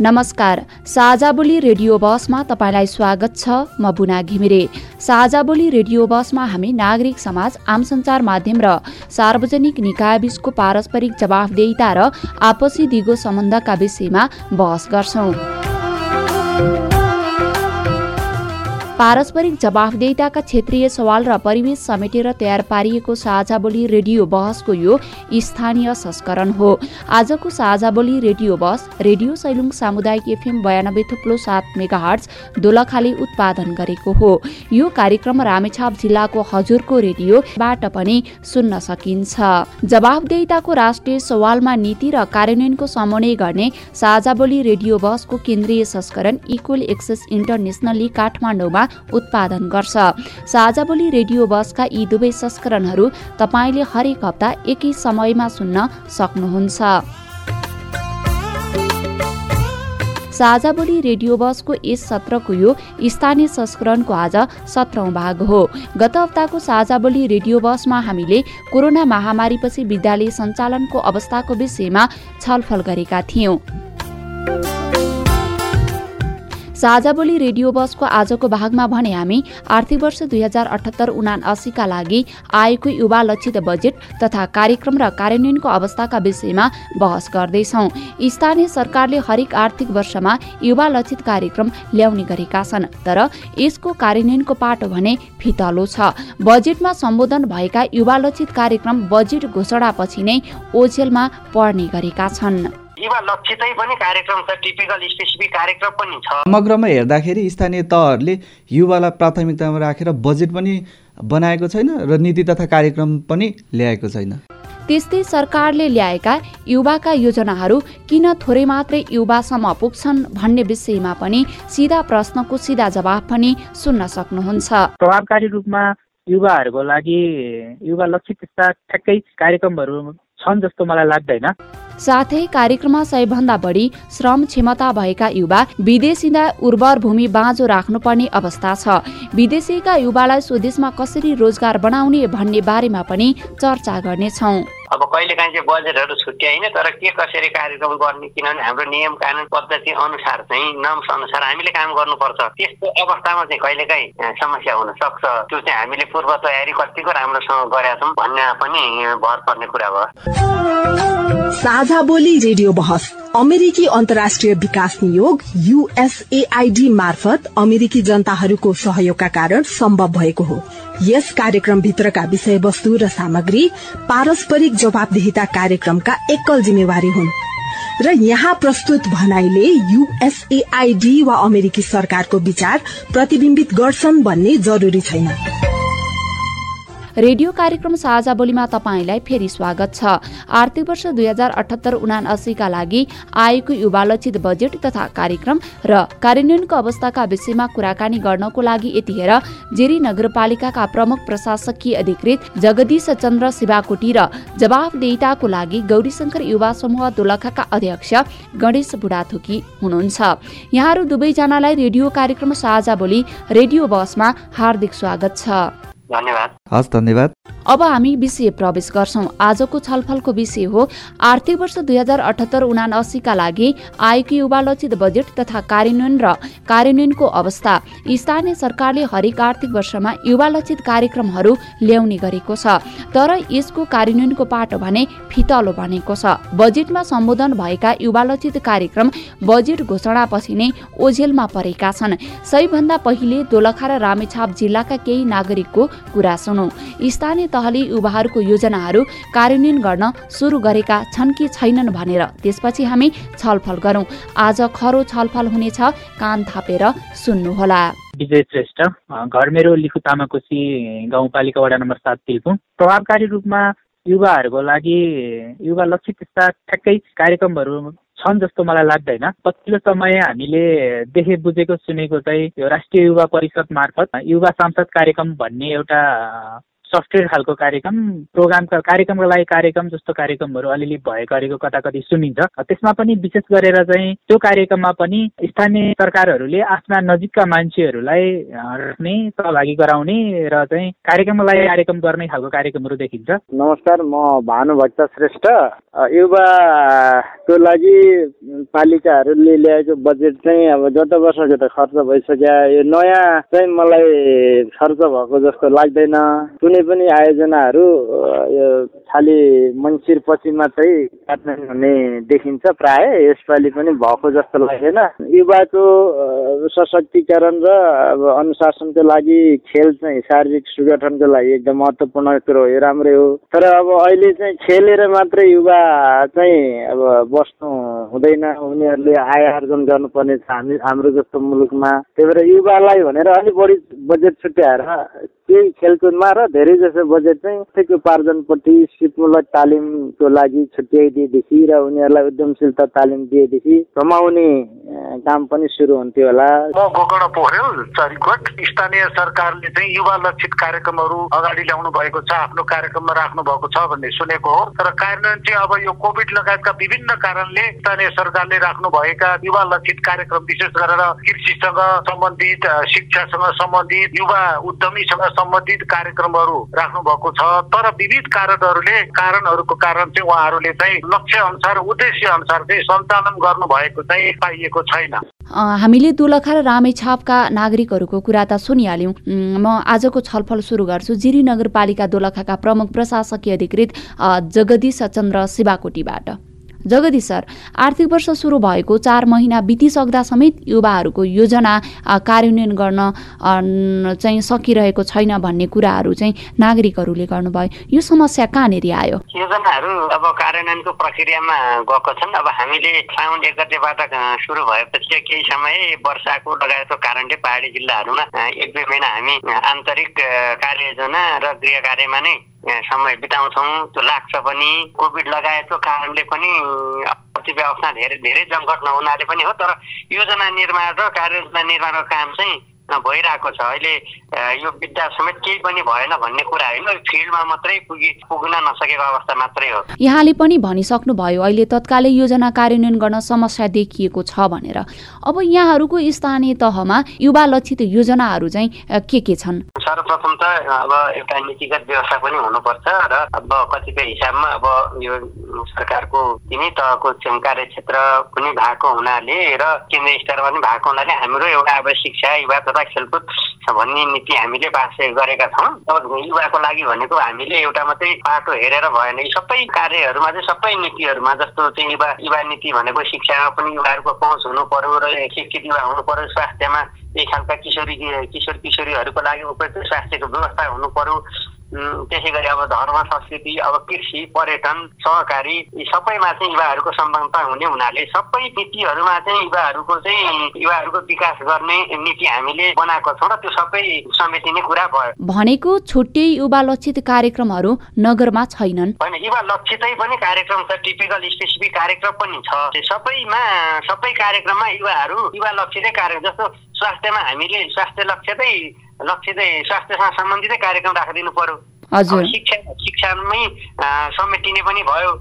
नमस्कार साझा बोली रेडियो बसमा तपाईँलाई स्वागत छ म बुना घिमिरे। साझा बोली रेडियो बसमा हामी नागरिक समाज आम सञ्चार माध्यम र सार्वजनिक निकायबीचको पारस्परिक जवाफदेहिता र आपसी दिगो सम्बन्धका विषयमा बहस गर्छौं। पारस्परिक जवाफदेहिताका क्षेत्रीय सवाल र परिवेश समेटेर तयार पारिएको साझा बोली रेडियो बहसको यो स्थानीय संस्करण हो। आजको साझा बोली रेडियो बस रेडियो सैलुङ सामुदायिक एफएम बयानब्बे थुप्लो सात मेगा हर्च दोलखाले उत्पादन गरेको हो। यो कार्यक्रम रामेछाप जिल्लाको हजुरको रेडियोबाट पनि सुन्न सकिन्छ। जवाफदेहिताको राष्ट्रिय सवालमा नीति र कार्यान्वयनको समन्वय गर्ने साझा बोली रेडियो बसको केन्द्रीय संस्करण इक्वल एक्सेस इन्टरनेसनली काठमाडौँमा उत्पादन गर्छ। साझा बोली रेडियो बसका यी दुवै संस्करणहरू तपाईँले हरेक हप्ता एकै समयमा सुन्न सक्नुहुन्छ। साझा बोली रेडियो बसको यस सत्रको यो स्थानीय संस्करणको आज सत्रौं भाग हो। गत हप्ताको साझा बोली रेडियो बसमा हामीले कोरोना महामारीपछि विद्यालय सञ्चालनको अवस्थाको विषयमा छलफल गरेका थियौं। साझा बोली रेडियो बसको आजको भागमा भने हामी आर्थिक वर्ष दुई हजार अठहत्तर उना अस्सीका लागि आएको युवा लक्षित बजेट तथा कार्यक्रम र कार्यान्वयनको अवस्थाका विषयमा बहस गर्दैछौ। स्थानीय सरकारले हरेक आर्थिक वर्षमा युवा लक्षित कार्यक्रम ल्याउने गरेका छन् तर यसको कार्यान्वयनको पाटो भने फितलो छ। बजेटमा सम्बोधन भएका युवा लक्षित कार्यक्रम बजेट घोषणापछि नै ओझेलमा पर्ने गरेका छन्। युवा लक्षितै पनि कार्यक्रम छ टिपिकल स्पेसिफिक कार्यक्रम पनि छ। समग्रमा हेर्दाखेरि स्थानीय तहहरूले युवालाई प्राथमिकतामा राखेर बजेट पनि बनाएको छैन र नीति तथा कार्यक्रम पनि ल्याएको छैन। त्यस्तै सरकारले ल्याएका युवाका योजनाहरू किन थोरै मात्रै युवासम्म पुग्छन् भन्ने विषयमा पनि सिधा प्रश्नको सिधा जवाब पनि सुन्न सक्नुहुन्छ। प्रभावकारी रूपमा युवाहरूको लागि युवा लक्षित ठ्याक्कै कार्यक्रमहरू छन् जस्तो मलाई लाग्दैन। साथै कार्यक्रममा सयभन्दा बढी श्रम क्षमता भएका युवा विदेशीदा उर्वर भूमि बाँझो राख्नुपर्ने अवस्था छ। विदेशीका युवालाई स्वदेशमा कसरी रोजगार बनाउने भन्ने बारेमा पनि चर्चा गर्नेछौँ। अब कहिले काहीँ चाहिँ बजेटहरू छुट्याइन तर के कसरी कार्यक्रम गर्ने? किनभने हाम्रो नियम कानुन पद्धति अनुसार चाहिँ नम्स अनुसार हामीले काम गर्नुपर्छ। त्यस्तो अवस्थामा चाहिँ कहिले काहीँ समस्या हुन सक्छ। त्यो चाहिँ हामीले पूर्व तयारी कतिको राम्रोसँग गरेका छौँ भन्ने पनि भर पर्ने कुरा भयो। साझा बोली रेडियो बहस। अमेरिकी अन्तर्राष्ट्रिय विकास नियोग युएसएआईडी मार्फत अमेरिकी जनताहरूको सहयोगका कारण सम्भव भएको हो। यस कार्यक्रमभित्रका विषयवस्तु र सामग्री पारस्परिक जवाबदेहिता कार्यक्रमका एकल जिम्मेवारी हुन्। र यहाँ प्रस्तुत भनाइले युएसएआईडी वा अमेरिकी सरकारको विचार प्रतिविम्बित गर्छन् भन्ने जरूरी छैन। रेडियो कार्यक्रम साझा बोलीमा तपाईँलाई फेरि स्वागत छ। आर्थिक वर्ष दुई हजार अठहत्तर उना अस्सीका लागि आएको युवा लक्षित बजेट तथा कार्यक्रम र कार्यान्वयनको अवस्थाका विषयमा कुराकानी गर्नको लागि यतिखेर जेरी नगरपालिकाका प्रमुख प्रशासकीय अधिकृत जगदीश चन्द्र शिवाकोटी र जवाफदेहिताको लागि गौरीशंकर युवा समूह दोलखाका अध्यक्ष गणेश बुढाथोकी हुनुहुन्छ। यहाँहरू दुवैजनालाई रेडियो कार्यक्रम साझा बोली रेडियो बसमा हार्दिक स्वागत छ। धन्यवाद। हस् धन्यवाद। अब हामी विषय प्रवेश गर्छौं। आजको छलफलको विषय हो आर्थिक वर्ष दुई हजार अठहत्तर उना अस्सीका लागि आएको युवा लक्षित बजेट तथा कार्यान्वयन र कार्यान्वयनको अवस्था। स्थानीय सरकारले हरेक आर्थिक वर्षमा युवा लक्षित कार्यक्रमहरू ल्याउने गरेको छ। तर यसको कार्यान्वयनको पाटो भने फितलो बनेको छ। बजेटमा सम्बोधन भएका युवा लक्षित कार्यक्रम बजेट घोषणापछि नै ओझेलमा परेका छन्। सबैभन्दा पहिले दोलखा र रामेछाप जिल्लाका केही नागरिकको कुरा सुनौ। स्थानीय तहले युवाहरूको योजनाहरू कार्यान्वयन गर्न सुरु गरेका छन् कि छैनन् भनेर त्यसपछि हामी छलफल गरौं। आज खरो छलफल हुनेछ कान थापेर सुन्नुहोला। विजय श्रेष्ठ घर मेरो लिखु तामाकोशी गाउँपालिका वडा नम्बर सात तिलपुङ। प्रभावकारी रूपमा युवाहरूको लागि युवा लक्षित ठ्याक्कै कार्यक्रमहरू छन् जस्तो मलाई लाग्दैन। पछिल्लो समय हामीले देखे बुझेको सुनेको चाहिँ यो राष्ट्रिय युवा परिषद मार्फत युवा सांसद कार्यक्रम भन्ने एउटा सफ्टवेयर खालको कार्यक्रम प्रोग्रामका कार्यक्रमको लागि कार्यक्रम जस्तो कार्यक्रमहरू अलिअलि भए गरेको कता कति सुनिन्छ। त्यसमा पनि विशेष गरेर चाहिँ त्यो कार्यक्रममा पनि स्थानीय सरकारहरूले आफ्ना नजिकका मान्छेहरूलाई राख्ने सहभागी गराउने र चाहिँ कार्यक्रमको लागि कार्यक्रम गर्ने खालको कार्यक्रमहरू देखिन्छ। नमस्कार म भानुभक्त श्रेष्ठ। युवाको लागि पालिकाहरूले ल्याएको बजेट चाहिँ अब गत वर्षको त खर्च भइसक्यो यो नयाँ चाहिँ मलाई खर्च भएको जस्तो लाग्दैन। पनि आयोजनाहरू यो खालि मङ्सिर पछि मात्रै कार्यान्वयन हुने देखिन्छ प्राय। यसपालि पनि भएको जस्तो लागेन। युवाको सशक्तिकरण र अब अनुशासनको लागि खेल चाहिँ शारीरिक सुगठनको लागि एकदम महत्त्वपूर्ण कुरो हो। यो राम्रै हो। तर अब अहिले चाहिँ खेलेर मात्रै युवा चाहिँ अब बस्नु हुँदैन। उनीहरूले आय आर्जन गर्नुपर्ने छ हामी हाम्रो जस्तो मुलुकमा। त्यही भएर युवालाई भनेर अलिक बढी बजेट छुट्याएर केही खेलकुदमा र धेरै जसो बजेट चाहिँ ठिक उपार्जनपट्टि सिपमूलक तालिमको लागि छुट्याइदिएदेखि र उनीहरूलाई उद्यमशीलता तालिम दिएदेखि कमाउने काम पनि सुरु हुन्थ्यो होला। म गोकर्ण पोखरेल चरीकोट। स्थानीय सरकारले चाहिँ युवा लक्षित कार्यक्रमहरू अगाडि ल्याउनु भएको छ आफ्नो कार्यक्रममा राख्नु भएको छ भन्ने सुनेको हो। तर कार्यान्वयन चाहिँ अब यो कोभिड लगायतका विभिन्न कारणले स्थानीय सरकारले राख्नु भएका युवा लक्षित कार्यक्रम विशेष गरेर कृषिसँग सम्बन्धित शिक्षासँग सम्बन्धित युवा उद्यमीसँग सम्बन्धित कार्यक्रमहरू राख्नु भएको छ तर विविध कारणहरूले कारणहरूको कारण चाहिँ उहाँहरूले चाहिँ लक्ष्य अनुसार उद्देश्य अनुसार चाहिँ सञ्चालन गर्नु भएको चाहिँ पाइएको छैन। हामीले दोलखा र रामेछापका नागरिकहरूको कुरा त सुनिहाल्यौँ। म आजको छलफल सुरु गर्छु। जिरी नगरपालिका दोलखाका प्रमुख प्रशासकीय अधिकृत जगदीश चन्द्र शिवाकोटीबाट। जगदीश सर आर्थिक वर्ष सुरु भएको चार महिना बितिसक्दा समेत युवाहरूको योजना कार्यान्वयन गर्न चाहिँ सकिरहेको छैन भन्ने कुराहरू चाहिँ नागरिकहरूले गर्नुभयो। यो समस्या कहाँनिर आयो? योजनाहरू अब कार्यान्वयनको प्रक्रियामा गएको छन्। अब हामीले साउन एक गतेबाट सुरु भएपछि केही समय वर्षाको लगायतको कारणले पहाडी जिल्लाहरूमा एक दुई महिना हामी आन्तरिक कार्ययोजना र गृह कार्यमा नै समय बिताउँछौँ। त्यो लाग्छ पनि। कोभिड लगायतको कारणले पनि अर्थव्यवस्था धेरै धेरै जङ्गट नहुनाले पनि हो। तर योजना निर्माण र कार्ययोजना निर्माणको काम चाहिँ भइरहेको छ। अहिले यो विद्या समेत केही पनि भएन भन्ने कुरा होइन। फिल्डमा मात्रै पुगि पुग्न नसकेको अवस्था मात्रै हो। यहाँले पनि भनिसक्नुभयो अहिले तत्कालै योजना कार्यान्वयन गर्न समस्या देखिएको छ भनेर। अब यहाँहरूको स्थानीय तहमा युवा लक्षित योजनाहरू चाहिँ के के छन्? सर्वप्रथम त अब एउटा नीतिगत व्यवस्था पनि हुनुपर्छ र अब कतिपय हिसाबमा अब यो सरकारको तिनै तहको कार्य क्षेत्र पनि भएको हुनाले र केन्द्रीय स्तरमा पनि भएको हुनाले हाम्रो एउटा अब शिक्षा युवा तथा खेलकुद भन्ने नीति हामीले पास गरेका छौँ। अब युवाको लागि भनेको हामीले एउटा मात्रै बाटो हेरेर भएन यी सबै कार्यहरूमा चाहिँ सबै नीतिहरूमा जस्तो चाहिँ युवा युवा नीति भनेको शिक्षामा पनि युवाहरूको पहुँच हुनु पर्यो र शिक्षित युवा हुनु पर्यो स्वास्थ्यमा यही खालका किशोरी किशोर किशोरीहरूको लागि उपयुक्त स्वास्थ्यको व्यवस्था हुनु पर्यो। त्यसै गरी अब धर्म संस्कृति अब कृषि पर्यटन सहकारी यी सबैमा चाहिँ युवाहरूको सम्बन्धता हुने हुनाले सबै नीतिहरूमा चाहिँ युवाहरूको चाहिँ युवाहरूको विकास गर्ने नीति हामीले बनाएको छौँ र त्यो सबै समेटिने कुरा भयो। भनेको छुट्टै युवा लक्षित कार्यक्रमहरू नगरमा छैनन्। होइन युवा लक्षितै पनि कार्यक्रम छ टिपिकल स्पेसिफिक कार्यक्रम पनि छ। सबैमा सबै कार्यक्रममा युवाहरू युवा लक्षितै कार्यक्रम जस्तो स्वास्थ्यमा हामीले स्वास्थ्य लक्ष्यतै लक्ष्यतै स्वास्थ्यसँग सम्बन्धितै कार्यक्रम राखिदिनु पर्यो। शिक्षा शिक्षामै समेटिने पनि भयो।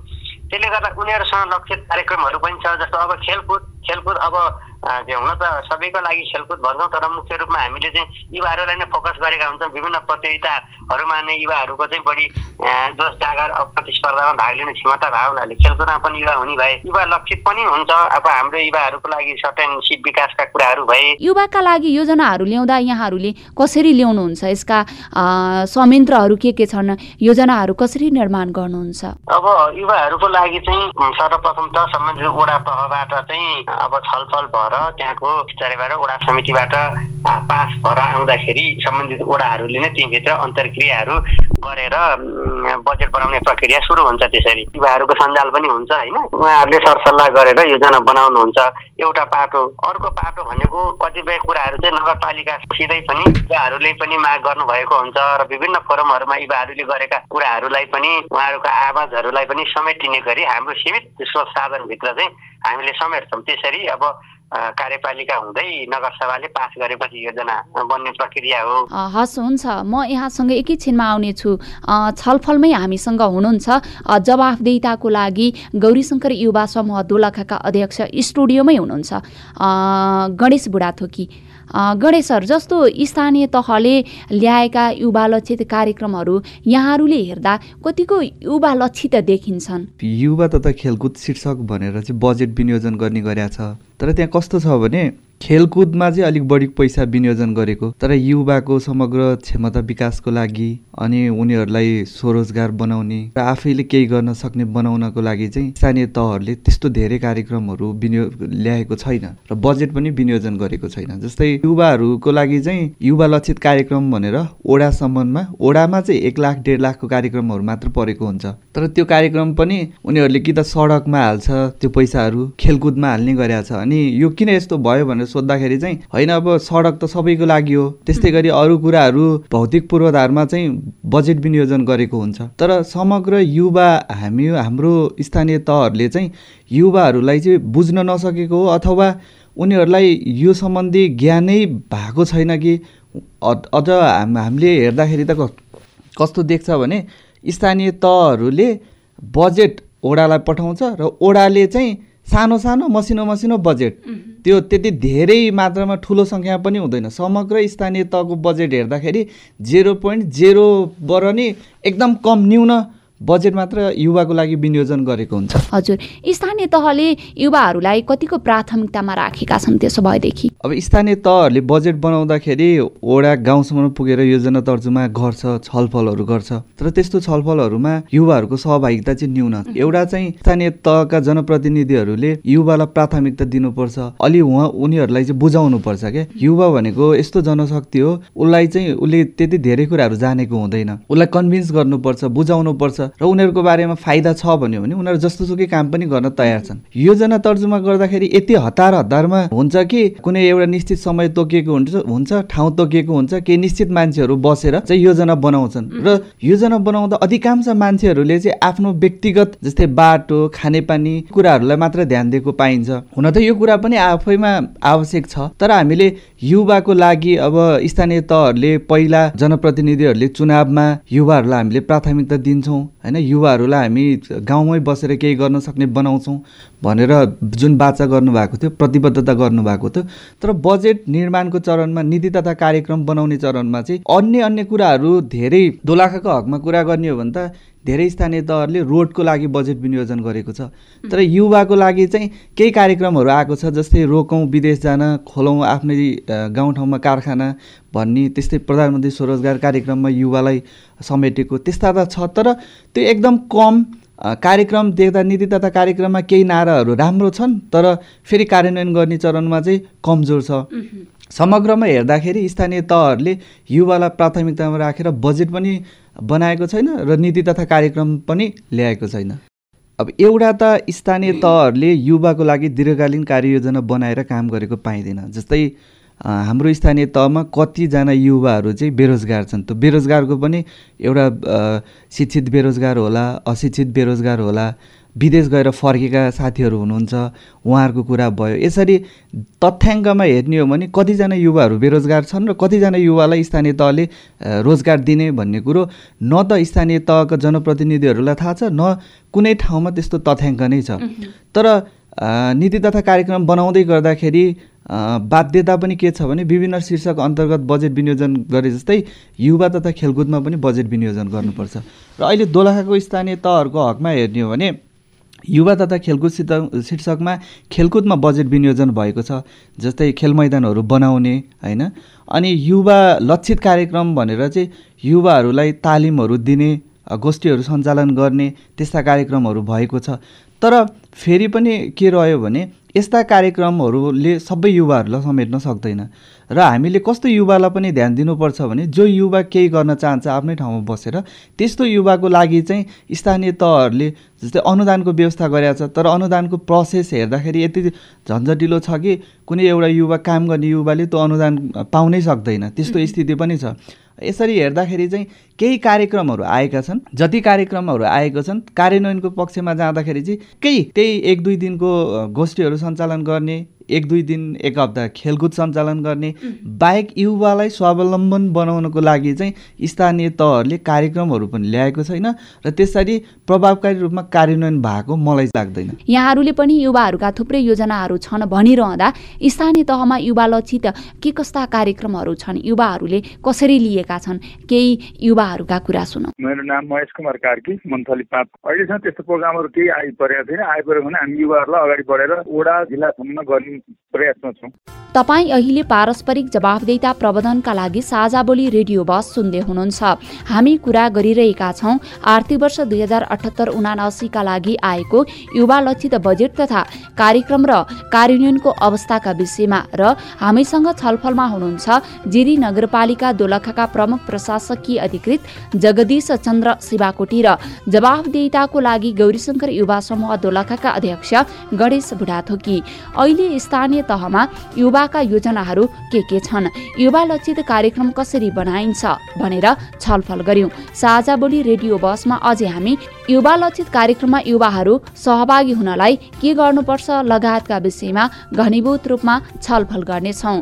त्यसले गर्दा उनीहरूसँग लक्षित कार्यक्रमहरू पनि छ जस्तो अब खेलकुद खेलकुद अब हुन त सबैको लागि खेलकुद भन्छौँ तर मुख्य रूपमा हामीले चाहिँ युवाहरूलाई नै फोकस गरेका हुन्छौँ। विभिन्न प्रतियोगिताहरूमा नै युवाहरूको चाहिँ बढी जोस जागर प्रतिस्पर्धामा भाग लिने क्षमता भए हुनाले खेलकुदमा पनि युवा हुने भए युवा लक्षित पनि हुन्छ। अब हाम्रो युवाहरूको लागि सर्टेन सिप विकासका कुराहरू भए। युवाका लागि योजनाहरू ल्याउँदा यहाँहरूले कसरी ल्याउनुहुन्छ? यसका संयन्त्रहरू के के छन्? योजनाहरू कसरी निर्माण गर्नुहुन्छ? अब युवाहरूको लागि चाहिँ सर्वप्रथम त सम्बन्धित वडा तहबाट चाहिँ अब छलफल भएर भएर त्यहाँको स्तरबाट वडा समितिबाट पास भएर आउँदाखेरि सम्बन्धित वडाहरूले नै तीभित्र अन्तर्क्रियाहरू गरेर बजेट बनाउने प्रक्रिया सुरु हुन्छ त्यसरी युवाहरूको सञ्जाल पनि हुन्छ होइन उहाँहरूले सरसल्लाह गरेर योजना बनाउनुहुन्छ एउटा पाटो अर्को पाटो भनेको कतिपय कुराहरू चाहिँ नगरपालिकासितै पनि युवाहरूले पनि माग गर्नुभएको हुन्छ र विभिन्न फोरमहरूमा युवाहरूले गरेका कुराहरूलाई पनि उहाँहरूको आवाजहरूलाई पनि समेटिने गरी हाम्रो सीमित स्रोत साधनभित्र चाहिँ हामीले समेट्छौँ त्यसरी अब कार्यपालिका हुँदै नगरसभाले पास गरेपछि योजना बन्ने प्रक्रिया हो। हस् हुन्छ। म यहाँसँग एकैछिनमा आउनेछु। छलफलमै हामीसँग हुनुहुन्छ। जवाफदेहिताको लागि गौरीशङ्कर युवा समूह दोलखाका अध्यक्ष स्टुडियोमै हुनुहुन्छ। गणेश बुढाथोकी। गणेश सर जस्तो स्थानीय तहले ल्याएका युवा लक्षित कार्यक्रमहरू यहाँहरूले हेर्दा कतिको युवा लक्षित देखिन्छन्? युवा तथा खेलकुद शीर्षक भनेर चाहिँ बजेट विनियोजन गर्ने गरेका छ। तर त्यहाँ कस्तो छ भने खेलकुदमा चाहिँ अलिक बढी पैसा विनियोजन गरेको तर युवाको समग्र क्षमता विकासको लागि अनि उनीहरूलाई स्वरोजगार बनाउने र आफैले केही गर्न सक्ने बनाउनको लागि चाहिँ स्थानीय तहहरूले त्यस्तो धेरै कार्यक्रमहरू विनियोग ल्याएको छैन र बजेट पनि विनियोजन गरेको छैन। जस्तै युवाहरूको लागि चाहिँ युवा लक्षित कार्यक्रम भनेर ओडासम्ममा ओडामा चाहिँ एक लाख डेढ लाखको कार्यक्रमहरू मात्र परेको हुन्छ। तर त्यो कार्यक्रम पनि उनीहरूले कि त सडकमा हाल्छ त्यो पैसाहरू खेलकुदमा हाल्ने गरेका छ अनि यो किन यस्तो भयो भनेर सोद्धाखेरि चाहिँ होइन अब सडक त सबैको लागि हो। त्यस्तै गरी अरू कुराहरू भौतिक पूर्वाधारमा चाहिँ बजेट विनियोजन गरेको हुन्छ। तर समग्र युवा हामी हाम्रो स्थानीय तहहरूले चाहिँ युवाहरूलाई चाहिँ बुझ्न नसकेको हो अथवा उनीहरूलाई यो सम्बन्धी ज्ञानै भएको छैन कि? अझ हामीले हेर्दाखेरि त कस्तो देख्छ भने स्थानीय तहहरूले बजेट ओडालाई पठाउँछ र ओडाले चाहिँ सानो सानो मसिनो मसिनो बजेट त्यो त्यति धेरै मात्रामा ठुलो सङ्ख्या पनि हुँदैन। समग्र स्थानीय तहको बजेट हेर्दाखेरि जेरो पोइन्ट जेरोबाट नि एकदम कम न्यून बजेट मात्र युवाको लागि विनियोजन गरेको हुन्छ। हजुर स्थानीय तहले युवाहरूलाई कतिको प्राथमिकतामा राखेका छन् त्यसो भएदेखि? अब स्थानीय तहहरूले बजेट बनाउँदाखेरि वडा गाउँसम्म पुगेर योजना तर्जुमा गर्छ छलफलहरू गर्छ। तर त्यस्तो छलफलहरूमा युवाहरूको सहभागिता चाहिँ न्यून। एउटा चाहिँ स्थानीय तहका जनप्रतिनिधिहरूले युवालाई प्राथमिकता दिनुपर्छ। अलि उहाँ उनीहरूलाई चाहिँ बुझाउनु पर्छ क्या युवा भनेको यस्तो जनशक्ति हो उसलाई चाहिँ उसले त्यति धेरै कुराहरू जानेको हुँदैन। उसलाई कन्भिन्स गर्नुपर्छ बुझाउनु पर्छ र उनीहरूको बारेमा फाइदा छ भन्यो भने उनीहरू जस्तो सुकै काम पनि गर्न तयार छन्। योजना तर्जुमा गर्दाखेरि यति हतार हतारमा हुन्छ कि कुनै एउटा निश्चित समय तोकिएको हुन्छ हुन्छ ठाउँ तोकिएको हुन्छ केही निश्चित मान्छेहरू बसेर चाहिँ योजना बनाउँछन्। र योजना बनाउँदा अधिकांश मान्छेहरूले चाहिँ आफ्नो व्यक्तिगत जस्तै बाटो खानेपानी कुराहरूलाई मात्र ध्यान दिएको पाइन्छ। हुन त यो कुरा पनि आफैमा आवश्यक छ तर हामीले युवाको लागि अब स्थानीय तहहरूले पहिला जनप्रतिनिधिहरूले चुनावमा युवाहरूलाई हामीले प्राथमिकता दिन्छौँ। होइन युवाहरूलाई हामी गाउँमै बसेर केही गर्न सक्ने बनाउँछौँ भनेर जुन बाचा गर्नुभएको थियो प्रतिबद्धता गर्नुभएको थियो तर बजेट निर्माणको चरणमा नीति तथा कार्यक्रम बनाउने चरणमा चाहिँ अन्य अन्य कुराहरू धेरै दोलाखाको हकमा कुरा गर्ने हो भने त धेरै स्थानीय तहहरूले रोडको लागि बजेट विनियोजन गरेको छ। तर युवाको लागि चाहिँ केही कार्यक्रमहरू आएको छ जस्तै रोकौँ विदेश जान खोलौँ आफ्नै गाउँठाउँमा कारखाना भन्ने त्यस्तै प्रधानमन्त्री स्वरोजगार कार्यक्रममा युवालाई समेटेको त्यस्ता त छ। तर त्यो एकदम कम कार्यक्रम देख्दा नीति तथा कार्यक्रममा केही नाराहरू राम्रो छन् तर फेरि कार्यान्वयन गर्ने चरणमा चाहिँ कमजोर छ। समग्रमा हेर्दाखेरि स्थानीय तहहरूले युवालाई प्राथमिकतामा राखेर बजेट पनि बनाएको छैन र नीति तथा कार्यक्रम पनि ल्याएको छैन। अब एउटा त स्थानीय तहहरूले युवाको लागि दीर्घकालीन कार्ययोजना बनाएर काम गरेको पाइँदैन। जस्तै हाम्रो स्थानीय तहमा कतिजना युवाहरू चाहिँ बेरोजगार छन्। त्यो बेरोजगारको पनि एउटा शिक्षित बेरोजगार होला अशिक्षित बेरोजगार होला विदेश गएर फर्केका साथीहरू हुनुहुन्छ उहाँहरूको कुरा भयो। यसरी तथ्याङ्कमा हेर्ने हो भने कतिजना युवाहरू बेरोजगार छन् र कतिजना युवालाई स्थानीय तहले रोजगार दिने भन्ने कुरो। न त स्थानीय तहका जनप्रतिनिधिहरूलाई थाहा छ न कुनै ठाउँमा त्यस्तो तथ्याङ्क नै छ। तर नीति तथा कार्यक्रम बनाउँदै गर्दाखेरि बाध्यता पनि के छ भने विभिन्न शीर्षक अन्तर्गत बजेट विनियोजन गरे जस्तै युवा तथा खेलकुदमा पनि बजेट विनियोजन गर्नुपर्छ। र अहिले दोलखाको स्थानीय तहहरूको हकमा हेर्ने हो भने युवा तथा खेलकुद शीर्षकमा खेलकुदमा बजेट विनियोजन भएको छ जस्तै खेल मैदानहरू बनाउने होइन? अनि युवा लक्षित कार्यक्रम भनेर चाहिँ युवाहरूलाई तालिमहरू दिने गोष्ठीहरू सञ्चालन गर्ने त्यस्ता कार्यक्रमहरू भएको छ। तर फेरि पनि के रह्यो भने यस्ता कार्यक्रमहरूले सबै युवाहरूलाई समेट्न सक्दैन। र हामीले कस्तो युवालाई पनि ध्यान दिनुपर्छ भने जो युवा केही गर्न चाहन्छ आफ्नै ठाउँमा बसेर त्यस्तो युवाको लागि चाहिँ स्थानीय तहहरूले जस्तै अनुदानको व्यवस्था गरेका छ। तर अनुदानको प्रोसेस हेर्दाखेरि यति झन्झटिलो छ कि कुनै एउटा युवा काम गर्ने युवाले त्यो अनुदान पाउनै सक्दैन। त्यस्तो स्थिति पनि छ। यसरी हेर्दाखेरि चाहिँ केही कार्यक्रमहरू आएका छन् जति कार्यक्रमहरू आएको छन् कार्यान्वयनको पक्षमा जाँदाखेरि चाहिँ केही त्यही एक दुई दिनको गोष्ठीहरू सञ्चालन गर्ने एक दुई दिन एक हप्ता खेलकुद सञ्चालन गर्ने बाहेक युवालाई स्वावलम्बन बनाउनको लागि चाहिँ स्थानीय तहहरूले कार्यक्रमहरू पनि ल्याएको छैन र त्यसरी प्रभावकारी रूपमा कार्यान्वयन भएको मलाई लाग्दैन। यहाँहरूले पनि युवाहरूका थुप्रै योजनाहरू छन् भनिरहँदा स्थानीय तहमा युवा लक्षित के कस्ता कार्यक्रमहरू छन् युवाहरूले कसरी लिएका छन् केही युवाहरूका कुरा सुनौ। मेरो नाम महेश कुमार कार्की मन्थली पाप अहिलेसम्म त्यस्तो प्रोग्रामहरू केही आइपरेको थिएन आइपरेको भने हामी युवाहरूलाई अगाडि बढेर वडा जिल्लासम्म गर्ने प्रयासमा छौँ। तपाईँ अहिले पारस्परिक जवाफदेता प्रबन्धनका लागि साझा बोली रेडियो बस सुन्दै हुनुहुन्छ। हामी कुरा गरिरहेका छौँ आर्थिक वर्ष दुई हजार अठहत्तर उनासीका लागि आएको युवा लक्षित बजेट तथा कार्यक्रम र कार्यान्वयनको अवस्थाका विषयमा र हामीसँग छलफलमा हुनुहुन्छ जिरी नगरपालिका दोलखाका प्रमुख प्रशासकीय अधिकृत जगदीश चन्द्र शिवाकोटी र जवाफदेताको लागि गौरीशङ्कर युवा समूह दोलखाका अध्यक्ष गणेश बुढाथोकी। अहिले स्थानीय तहमा युवाका योजनाहरू के के छन्? युवा लक्षित कार्यक्रम कसरी बनाइन्छ भनेर छलफल गर्यौं। साझा बोली रेडियो बसमा अझै हामी युवा लक्षित कार्यक्रममा युवाहरू सहभागी हुनलाई के गर्नुपर्छ लगायतका विषयमा घनीभूत रूपमा छलफल गर्नेछौँ।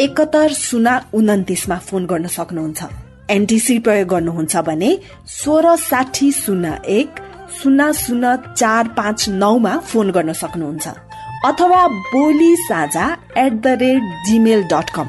एकहत्तर शून्य उन्तिसमा फोन गर्न सक्नुहुन्छ। एनटिसी प्रयोग गर्नुहुन्छ भने सोह्र साठी शून्य एक शून्य शून्य चार पाँच नौमा फोन गर्न सक्नुहुन्छ। अथवा Boli Sajha at the rate Gmail dot com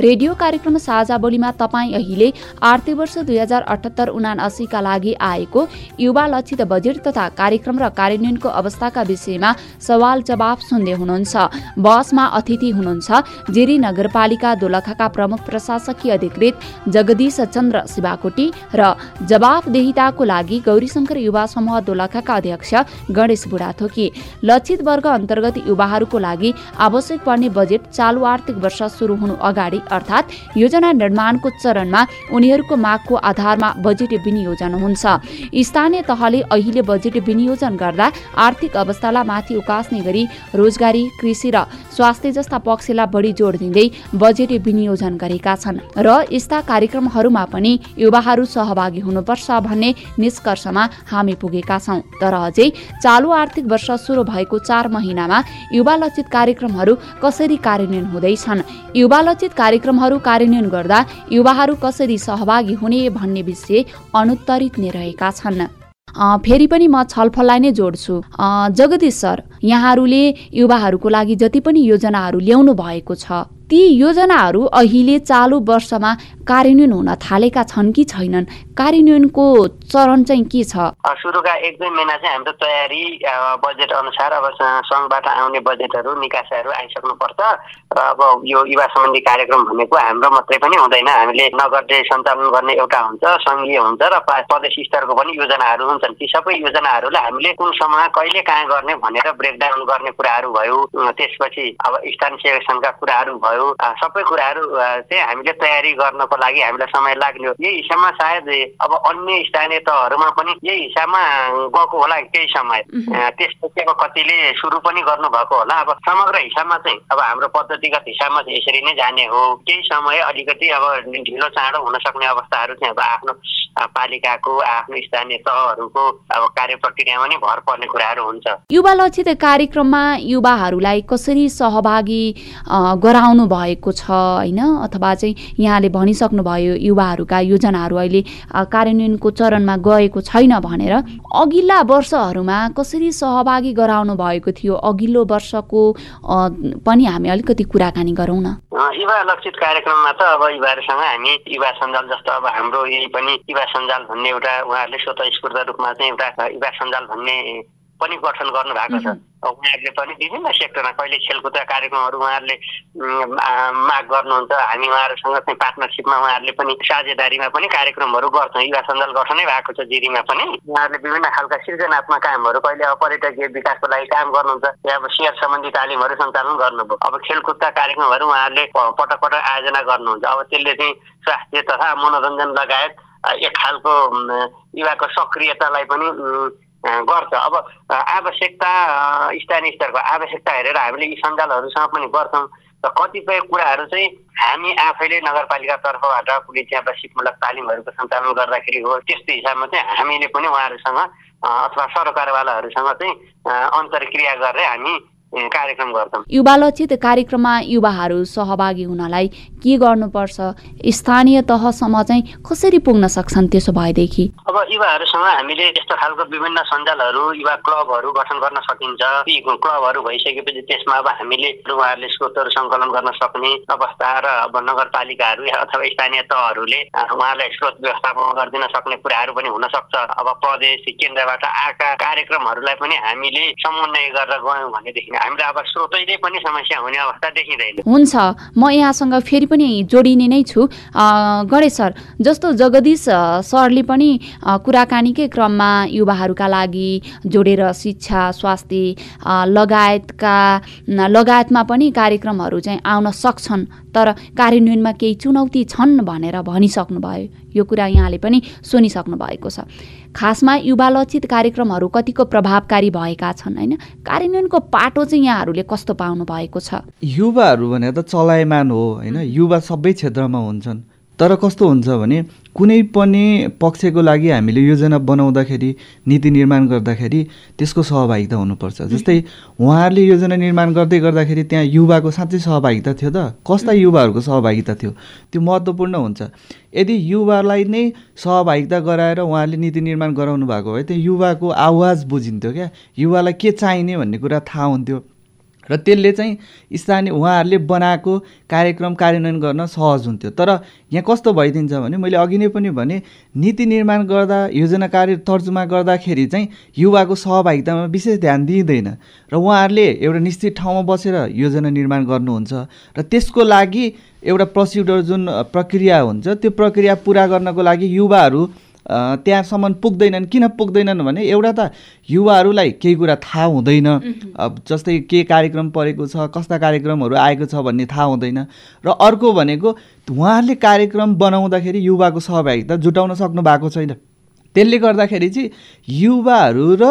radio कार्यक्रम साझा बोलीमा तपाईँ अहिले आर्थिक वर्ष दुई हजार अठहत्तर उनासीका लागि आएको युवा लक्षित बजेट तथा कार्यक्रम र कार्यान्वयनको अवस्थाका विषयमा सवाल जवाफ सुन्दै हुनुहुन्छ। बसमा अतिथि हुनुहुन्छ जिरी नगरपालिका दोलखाका प्रमुख प्रशासकीय अधिकृत जगदीश चन्द्र शिवाकोटी र जवाफदेहिताको लागि गौरीशङ्कर युवा समूह दोलखाका अध्यक्ष गणेश बुढाथोकी। लक्षित वर्ग अन्तर्गत युवाहरूको लागि आवश्यक पर्ने बजेट चालु आर्थिक वर्ष सुरु हुनु अगाडि अर्थात् योजना निर्माणको चरणमा उनीहरूको मागको आधारमा बजेट विनियोजन हुन्छ। स्थानीय तहले अहिले बजेट विनियोजन गर्दा आर्थिक अवस्थालाई माथि उकास्ने गरी रोजगारी कृषि र स्वास्थ्य जस्ता पक्षलाई बढी जोड दिँदै बजेट विनियोजन गरेका छन् र यस्ता कार्यक्रमहरूमा पनि युवाहरू सहभागी हुनुपर्छ भन्ने निष्कर्षमा हामी पुगेका छौँ। तर अझै चालु आर्थिक वर्ष सुरु भएको चार महिनामा युवा लक्षित कार्यक्रमहरू कसरी कार्यान्वयन हुँदैछन्? युवा लक्षित कार्यक्रमहरू कार्यान्वयन गर्दा युवाहरू कसरी सहभागी हुने भन्ने विषय अनुत्तरित नै रहेका छन्। फेरि पनि म छलफललाई नै जोड्छु। जगदीश सर यहाँहरूले युवाहरूको लागि जति पनि योजनाहरू ल्याउनु भएको छ। ती योजनाहरू अहिले चालु वर्षमा कार्यान्वयन हुन थालेका छन् कि छैनन्? कार्यान्वयनको चरण चाहिँ के छ? सुरुका एक दुई महिना चाहिँ हाम्रो तयारी बजेट अनुसार अब सङ्घबाट आउने बजेटहरू निकासाहरू आइसक्नु पर्छ र अब यो युवा सम्बन्धी कार्यक्रम भनेको हाम्रो मात्रै पनि हुँदैन। हामीले नगरले सञ्चालन गर्ने एउटा हुन्छ सङ्घीय हुन्छ र प्रदेश स्तरको पनि योजनाहरू हुन्छन्। ती सबै योजनाहरूलाई हामीले कुन समयमा कहिले कहाँ गर्ने भनेर ब्रेकडाउन गर्ने कुराहरू भयो। त्यसपछि अब स्थानीय सङ्घका कुराहरू भयो। भयो सबै कुराहरू चाहिँ हामीले तयारी गर्नको लागि हामीलाई समय लाग्ने हो। यही हिसाबमा सायद अब अन्य स्थानीय तहहरूमा पनि यही हिसाबमा गएको होला केही समय। त्यसपछि अब कतिले सुरु पनि गर्नुभएको होला। अब समग्र हिसाबमा चाहिँ अब हाम्रो पद्धतिगत हिसाबमा चाहिँ यसरी नै जाने हो। केही समय अलिकति अब ढिलो चाँडो हुन सक्ने अवस्थाहरू चाहिँ अब आफ्नो पालिकाको आफ्नो स्थानीय तहहरूको अब कार्य प्रक्रियामा नै भर पर्ने कुराहरू हुन्छ। युवा लक्षित कार्यक्रममा युवाहरूलाई कसरी सहभागी गराउनु भएको छ होइन? अथवा चाहिँ यहाँले भनिसक्नुभयो युवाहरूका योजनाहरू अहिले कार्यान्वयनको चरणमा गएको छैन भनेर अघिल्ला वर्षहरूमा कसरी सहभागी गराउनु भएको थियो? अघिल्लो वर्षको पनि हामी अलिकति कुराकानी गरौँ न। युवा लक्षित कार्यक्रममा त अब युवाहरूसँग हामी युवा सञ्जाल जस्तो अब हाम्रो यही पनि युवा सञ्जाल भन्ने एउटा उहाँहरूले स्वतः स्फूर्त रूपमा चाहिँ एउटा युवा सञ्जाल भन्ने पनि गठन गर्नु भएको छ उहाँहरूले पनि विभिन्न सेक्टरमा कहिले खेलकुद कार्यक्रमहरू उहाँहरूले माग गर्नुहुन्छ हामी उहाँहरूसँग चाहिँ पार्टनरसिपमा उहाँहरूले पनि साझेदारीमा पनि कार्यक्रमहरू गर्छौँ। युवा सञ्जाल गठनै भएको छ जिरीमा पनि। उहाँहरूले विभिन्न खालका सृजनात्मक कामहरू कहिले अब पर्यटकीय विकासको लागि काम गर्नुहुन्छ या अब सेयर सम्बन्धी तालिमहरू सञ्चालन गर्नुभयो। अब खेलकुदका कार्यक्रमहरू उहाँहरूले पटक पटक आयोजना गर्नुहुन्छ। अब त्यसले चाहिँ स्वास्थ्य तथा मनोरञ्जन लगायत एक खालको युवाको सक्रियतालाई पनि गर्छ। अब आवश्यकता स्थानीय स्तरको आवश्यकता हेरेर हामीले यी सञ्जालहरूसँग पनि गर्छौँ। र कतिपय कुराहरू चाहिँ हामी आफैले नगरपालिका तर्फबाट कुनै सिपमूलक तालिमहरूको सञ्चालन गर्दाखेरि हो त्यस्तो हिसाबमा चाहिँ हामीले पनि उहाँहरूसँग अथवा सरकारवालाहरूसँग चाहिँ अन्तर्क्रिया गरेर हामी कार्यक्रम गर्छौँ। युवा लक्षित कार्यक्रममा युवाहरू सहभागी हुनलाई के गर्नुपर्छ? स्थानीय तहसम्म चाहिँ कसरी पुग्न सक्छन् त्यसो भएदेखि? अब युवाहरूसँग हामीले यस्तो खालको विभिन्न सञ्जालहरू युवा क्लबहरू गठन गर्न सकिन्छ। ती क्लबहरू भइसकेपछि त्यसमा अब हामीले उहाँहरूले स्रोतहरू सङ्कलन गर्न सक्ने अवस्था र अब नगरपालिकाहरू अथवा स्थानीय तहहरूले उहाँलाई स्रोत व्यवस्थापन गरिदिन सक्ने कुराहरू पनि हुन सक्छ अब प्रदेश केन्द्रबाट आएका कार्यक्रमहरूलाई पनि हामीले समन्वय गरेर गयौँ भनेदेखि हामीलाई अब स्रोतैले पनि समस्या हुने अवस्था देखिँदैन। हुन्छ। म यहाँसँग फेरि पनि जोडिने नै छु। गणेश सर जस्तो जगदीश सरले पनि कुराकानीकै क्रममा युवाहरूका लागि जोडेर शिक्षा स्वास्थ्य लगायतका लगायतमा पनि कार्यक्रमहरू चाहिँ आउन सक्छन् तर कार्यान्वयनमा केही चुनौती छन् भनेर भनिसक्नुभयो। यो कुरा यहाँले पनि सुनिसक्नु भएको छ। खासमा युवा लक्षित कार्यक्रमहरू कतिको प्रभावकारी भएका छन् होइन? कार्यान्वयनको पाटो चाहिँ यहाँहरूले कस्तो पाउनु भएको छ? युवाहरू भने त चलायमान हो होइन? युवा सबै क्षेत्रमा हुन्छन्। तर कस्तो हुन्छ भने कुनै पनि पक्षको लागि हामीले योजना बनाउँदाखेरि नीति निर्माण गर्दाखेरि त्यसको सहभागिता हुनुपर्छ। जस्तै उहाँहरूले योजना निर्माण गर्दै गर्दाखेरि त्यहाँ युवाको साँच्चै सहभागिता थियो त? कस्ता युवाहरूको सहभागिता थियो? त्यो महत्त्वपूर्ण हुन्छ। यदि युवालाई नै सहभागिता गराएर उहाँले नीति निर्माण गराउनु भएको भए त्यो युवाको आवाज बुझिन्थ्यो क्या? युवालाई के चाहिने भन्ने कुरा थाहा हुन्थ्यो। र त्यसले चाहिँ स्थानीय उहाँहरूले बनाएको कार्यक्रम कार्यान्वयन गर्न सहज हुन्थ्यो। तर यहाँ कस्तो भइदिन्छ भने मैले अघि नै पनि भने नीति निर्माण गर्दा योजना कार्य तर्जुमा गर्दाखेरि चाहिँ युवाको सहभागितामा विशेष ध्यान दिइँदैन र उहाँहरूले एउटा निश्चित ठाउँमा बसेर योजना निर्माण गर्नुहुन्छ र त्यसको लागि एउटा प्रोसिडर जुन प्रक्रिया हुन्छ त्यो प्रक्रिया पुरा गर्नको लागि युवाहरू त्यहाँसम्म पुग्दैनन्। किन पुग्दैनन् भने एउटा त युवाहरूलाई केही कुरा थाहा हुँदैन। अब जस्तै के कार्यक्रम परेको छ कस्ता कार्यक्रमहरू आएको छ भन्ने थाहा हुँदैन। र अर्को भनेको उहाँहरूले कार्यक्रम बनाउँदाखेरि युवाको सहभागिता जुटाउन सक्नु भएको छैन। त्यसले गर्दाखेरि चाहिँ युवाहरू र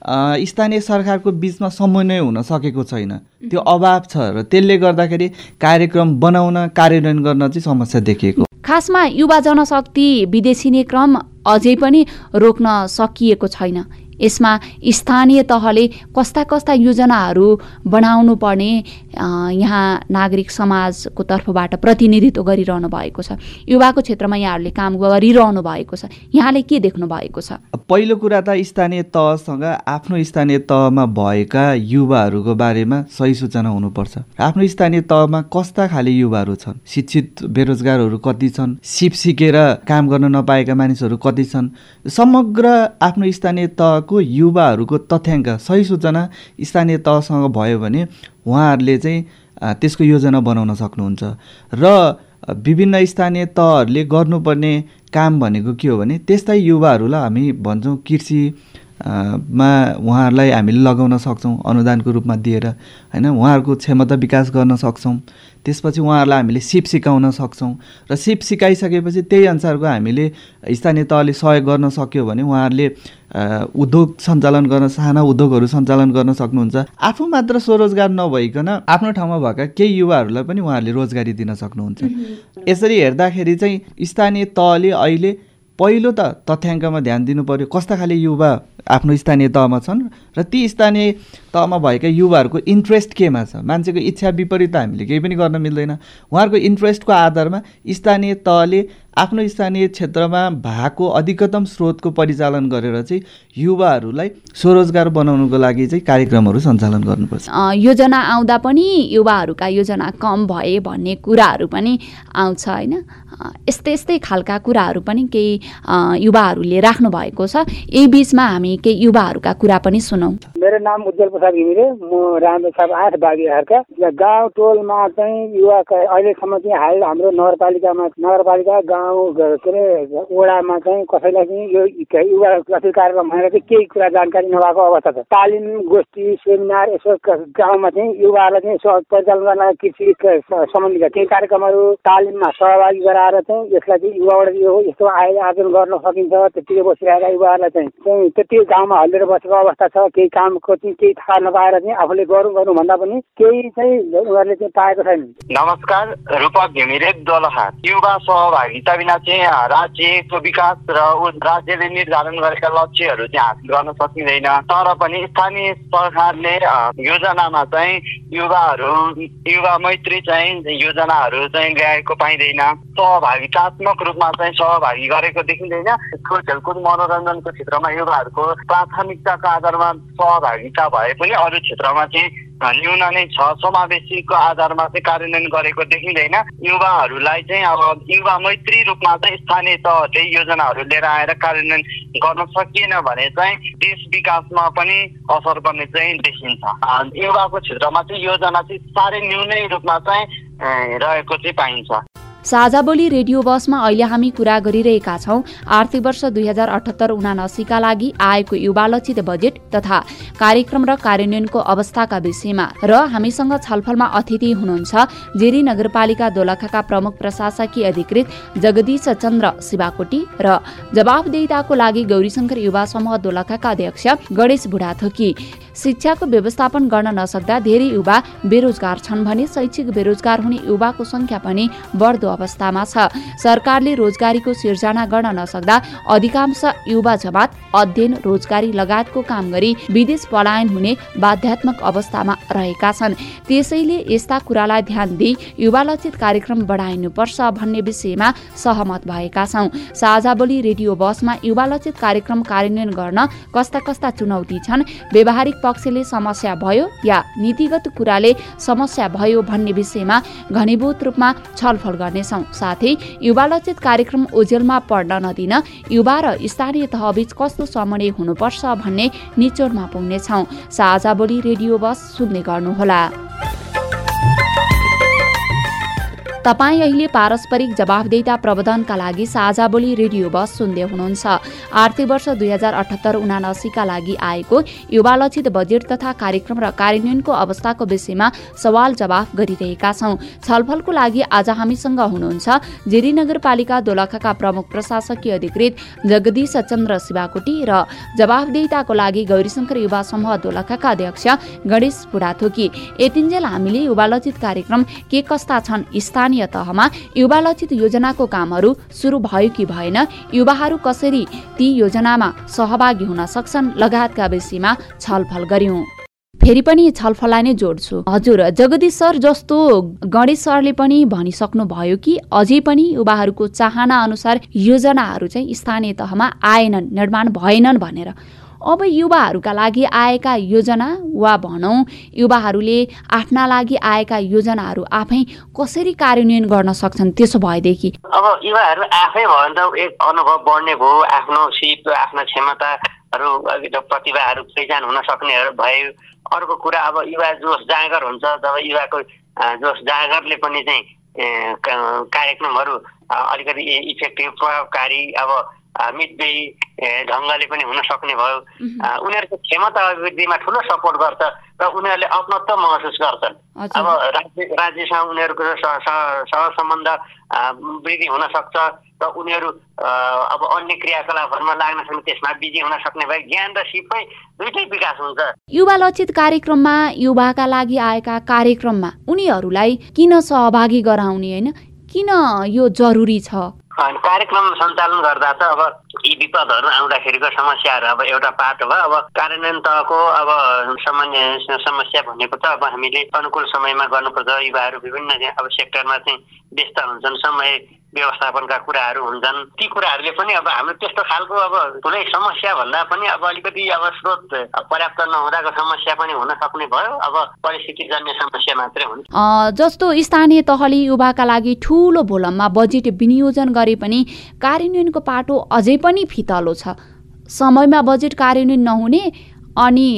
स्थानीय सरकारको बिचमा समन्वय हुन सकेको छैन। त्यो अभाव छ र त्यसले गर्दाखेरि कार्यक्रम बनाउन कार्यान्वयन गर्न चाहिँ समस्या देखिएको खासमा युवा जनशक्ति विदेशिने क्रम अझै पनि रोक्न सकिएको छैन। यसमा स्थानीय तहले कस्ता कस्ता योजनाहरू बनाउनु पर्ने यहाँ नागरिक समाजको तर्फबाट प्रतिनिधित्व गरिरहनु भएको छ। युवाको क्षेत्रमा यहाँहरूले काम गरिरहनु भएको छ। यहाँले के देख्नु भएको छ? पहिलो कुरा त स्थानीय तहसँग आफ्नो स्थानीय तहमा भएका युवाहरूको बारेमा सही सूचना हुनुपर्छ। आफ्नो स्थानीय तहमा कस्ता खाले युवाहरू छन्? शिक्षित बेरोजगारहरू कति छन्? सिप सिकेर काम गर्न नपाएका मानिसहरू कति छन्? समग्र आफ्नो स्थानीय तहको को युवाहरूको तथ्याङ्क सही सूचना स्थानीय तहसँग भयो भने उहाँहरूले चाहिँ त्यसको योजना बनाउन सक्नुहुन्छ। र विभिन्न स्थानीय तहहरूले गर्नुपर्ने काम भनेको के हो भने त्यस्तै युवाहरूलाई हामी भन्छौँ कृषि मा उहाँहरूलाई हामीले लगाउन सक्छौँ अनुदानको रूपमा दिएर होइन? उहाँहरूको क्षमता विकास गर्न सक्छौँ। त्यसपछि उहाँहरूलाई हामीले सिप सिकाउन सक्छौँ। र सिप सिकाइसकेपछि त्यही अनुसारको हामीले स्थानीय तहले सहयोग गर्न सक्यो भने उहाँहरूले उद्योग सञ्चालन गर्न साना उद्योगहरू सञ्चालन गर्न सक्नुहुन्छ। आफू मात्र स्वरोजगार नभइकन आफ्नो ठाउँमा भएका केही युवाहरूलाई पनि उहाँहरूले रोजगारी दिन सक्नुहुन्छ। यसरी हेर्दाखेरि चाहिँ स्थानीय तहले अहिले पहिलो त तथ्याङ्कमा ध्यान दिनु पऱ्यो कस्ता खाले युवा आफ्नो स्थानीय तहमा छन् र ती स्थानीय तहमा भएका युवाहरूको इन्ट्रेस्ट केमा छ? मान्छेको इच्छा विपरीत हामीले केही पनि गर्न मिल्दैन। उहाँहरूको इन्ट्रेस्टको आधारमा स्थानीय तहले आफ्नो स्थानीय क्षेत्रमा भएको अधिकतम स्रोतको परिचालन गरेर चाहिँ युवाहरूलाई स्वरोजगार बनाउनुको लागि चाहिँ कार्यक्रमहरू सञ्चालन गर्नुपर्छ। योजना आउँदा पनि युवाहरूका योजना कम भए भन्ने कुराहरू पनि आउँछ होइन? यस्तै यस्तै खालका कुराहरू पनि केही युवाहरूले राख्नु भएको छ। यही बिचमा हामी केही युवाहरूका कुरा पनि सुनौ। मेरो नाम उज्जवल प्रसाद घिमिरे म राम्रो साहब आठ बागीहरूका गाउँ टोलमा चाहिँ युवा अहिलेसम्म चाहिँ हाल हाम्रो नगरपालिकामा नगरपालिका गाउँ के अरे वडामा चाहिँ कसैलाई चाहिँ यो युवा जति कार्यक्रम भनेर चाहिँ केही कुरा जानकारी नभएको अवस्था छ। तालिम गोष्ठी सेमिनार यसो गाउँमा चाहिँ युवाहरूलाई चाहिँ परिचालन गर्न कृषि सम्बन्धी केही कार्यक्रमहरू तालिममा सहभागी गराएर चाहिँ यसलाई चाहिँ युवाबाट यो यस्तो आय आर्जन गर्न सकिन्छ त्यतिकै बसिरहेका युवाहरूलाई चाहिँ। त्यति गाउँमा हल्लिएर बसेको अवस्था छ केही कामको चाहिँ केही थाहा नपाएर चाहिँ आफूले गरौँ गरौँ भन्दा पनि केही चाहिँ उनीहरूले चाहिँ पाएको छैन नमस्कार रूपक घिमिरे दोलहा युवा सहभागिता बिना चाहिँ राज्यको विकास र राज्यले निर्धारण गरेका लक्ष्यहरू चाहिँ हासिल गर्न सकिँदैन। तर पनि स्थानीय सरकारले योजनामा चाहिँ युवाहरू युवा मैत्री चाहिँ योजनाहरू चाहिँ ल्याएको पाइँदैन। सहभागितात्मक रूपमा चाहिँ सहभागी गरेको देखिँदैन। खेलकुद मनोरञ्जनको क्षेत्रमा युवाहरूको प्राथमिकताको आधारमा सहभागिता भए पनि अरू क्षेत्रमा चाहिँ न्यून नै छ। समावेशीको आधारमा चाहिँ कार्यान्वयन गरेको देखिँदैन। युवाहरूलाई चाहिँ अब युवा मैत्री रूपमा चाहिँ स्थानीय तहले योजनाहरू लिएर आएर कार्यान्वयन गर्न सकिएन भने चाहिँ देश विकासमा पनि असर पर्ने चाहिँ देखिन्छ। युवाको क्षेत्रमा चाहिँ योजना चाहिँ साह्रै न्यूनै रूपमा चाहिँ रहेको चाहिँ पाइन्छ। साझा बोली रेडियो बसमा अहिले हामी कुरा गरिरहेका छौँ। आर्थिक वर्ष दुई हजार अठहत्तर उनासीका लागि आएको युवा लक्षित बजेट तथा कार्यक्रम र कार्यान्वयनको अवस्थाका विषयमा र हामीसँग छलफलमा अतिथि हुनुहुन्छ जेरी नगरपालिका दोलखाका प्रमुख प्रशासकीय अधिकृत जगदीश चन्द्र शिवाकोटी र जवाफदेहिताको लागि गौरीशङ्कर युवा समूह दोलखाका अध्यक्ष गणेश बुढाथोकी। शिक्षाको व्यवस्थापन गर्न नसक्दा धेरै युवा बेरोजगार छन् भने शैक्षिक बेरोजगार हुने युवाको संख्या पनि बढ्दो अवस्थामा छ। सरकारले रोजगारीको सिर्जना गर्न नसक्दा अधिकांश युवा जमात अध्ययन रोजगारी लगायतको काम गरी विदेश पलायन हुने बाध्यात्मक अवस्थामा रहेका छन्। त्यसैले यस्ता कुरालाई ध्यान दिई युवा लक्षित कार्यक्रम बढाइनुपर्छ भन्ने विषयमा सहमत भएका छौँ। साझा रेडियो बसमा युवा लक्षित कार्यक्रम कार्यान्वयन गर्न कस्ता कस्ता चुनौती छन् व्यवहारिक पक्षले समस्या भयो या नीतिगत कुराले समस्या भयो भन्ने विषयमा घनीभूत रूपमा छलफल गर्नेछौँ। साथै युवा लक्षित कार्यक्रम ओझेलमा पढ्न नदिन युवा र स्थानीय तहबीच कस्तो समन्वय हुनुपर्छ भन्ने निचोडमा पुग्नेछौँ। साझा बोली रेडियो बस सुन्ने गर्नुहोला। तपाईँ अहिले पारस्परिक जवाबदेता प्रबन्धनका लागि साझा बोली रेडियो बस सुन्दै हुनुहुन्छ। आर्थिक वर्ष दुई हजार अठहत्तर उनासीका लागि आएको युवा लक्षित बजेट तथा कार्यक्रम र कार्यान्वयनको अवस्थाको विषयमा सवाल जवाफ गरिरहेका छौँ। छलफलको लागि आज हामीसँग हुनुहुन्छ जेरी नगरपालिका दोलखाका प्रमुख प्रशासकीय अधिकृत जगदीश चन्द्र शिवाकोटी र जवाफदेताको लागि गौरीशङ्कर युवा समूह दोलखाका अध्यक्ष गणेश बुढाथोकी। यतिन्जेल हामीले युवा लक्षित कार्यक्रम के कस्ता छन् स्थानीय तहमा युवा लक्षित योजनाको कामहरू सुरु भयो कि भएन युवाहरू कसरी ती योजनामा सहभागी हुन सक्छन् लगायतका विषयमा छलफल गर्यौं। फेरि पनि छलफललाई नै जोड्छु। हजुर जगदीश सर जस्तो गणेश सरले पनि भनिसक्नु भयो कि अझै पनि युवाहरूको चाहना अनुसार योजनाहरू चाहिँ स्थानीय तहमा आएनन् निर्माण भएनन् भनेर। अब युवाहरूका लागि आएका योजना वा भनौँ युवाहरूले आफ्ना लागि आएका योजनाहरू आफै कसरी कार्यान्वयन गर्न सक्छन् त्यसो भएदेखि? अब युवाहरू आफै भयो भने त एक अनुभव बढ्ने भयो आफ्नो सिप आफ्नो क्षमताहरू प्रतिभाहरू पहिचान हुन सक्नेहरू भयो। अर्को कुरा अब युवा जोस जाँगर हुन्छ जब युवाको जोस जाँगरले पनि चाहिँ कार्यक्रमहरू अलिकति इफेक्टिभ प्रभावकारी अब मितव्ययी ढङ्गले पनि हुन सक्ने भयो। उनीहरूको क्षमता अभिवृद्धिमा ठुलो सपोर्ट गर्छ र उनीहरूले अपनत्व महसुस गर्छन्। अब राज्य राज्यसँग उनीहरूको सह सम्बन्ध वृद्धि हुन सक्छ र उनीहरू अब अन्य क्रियाकलापहरूमा लाग्न सक्ने त्यसमा बिजी हुन सक्ने भए ज्ञान र सिपै दुइटै विकास हुन्छ। युवा लक्षित कार्यक्रममा युवाका लागि आएका कार्यक्रममा उनीहरूलाई किन सहभागी गराउने होइन? किन यो जरुरी छ? कार्यक्रम सञ्चालन गर्दा त अब यी विपदहरू आउँदाखेरिको समस्याहरू अब एउटा पाटो भयो। अब कार्यान्वयन तहको अब सामान्य समस्या भनेको त अब हामीले अनुकूल समयमा गर्नुपर्छ। युवाहरू विभिन्न अब सेक्टरमा चाहिँ व्यस्त हुन्छन्। समय व्यवस्थापनका कुराहरू हुन्छन्। ती कुराहरूले पनि अब हाम्रो त्यस्तो खालको अब ठुलै समस्या भन्दा पनि अब अलिकति अब स्रोत पर्याप्त नहुँदाको समस्या पनि हुन सक्ने भयो। अब परिस्थितिजन्य समस्या मात्रै हुन्छ। जस्तो स्थानीय तहले युवाका लागि ठुलो भोलममा बजेट विनियोजन गरे पनि कार्यान्वयनको पाटो अझै पनि फितलो छ। समयमा बजेट कार्यान्वयन नहुने अनि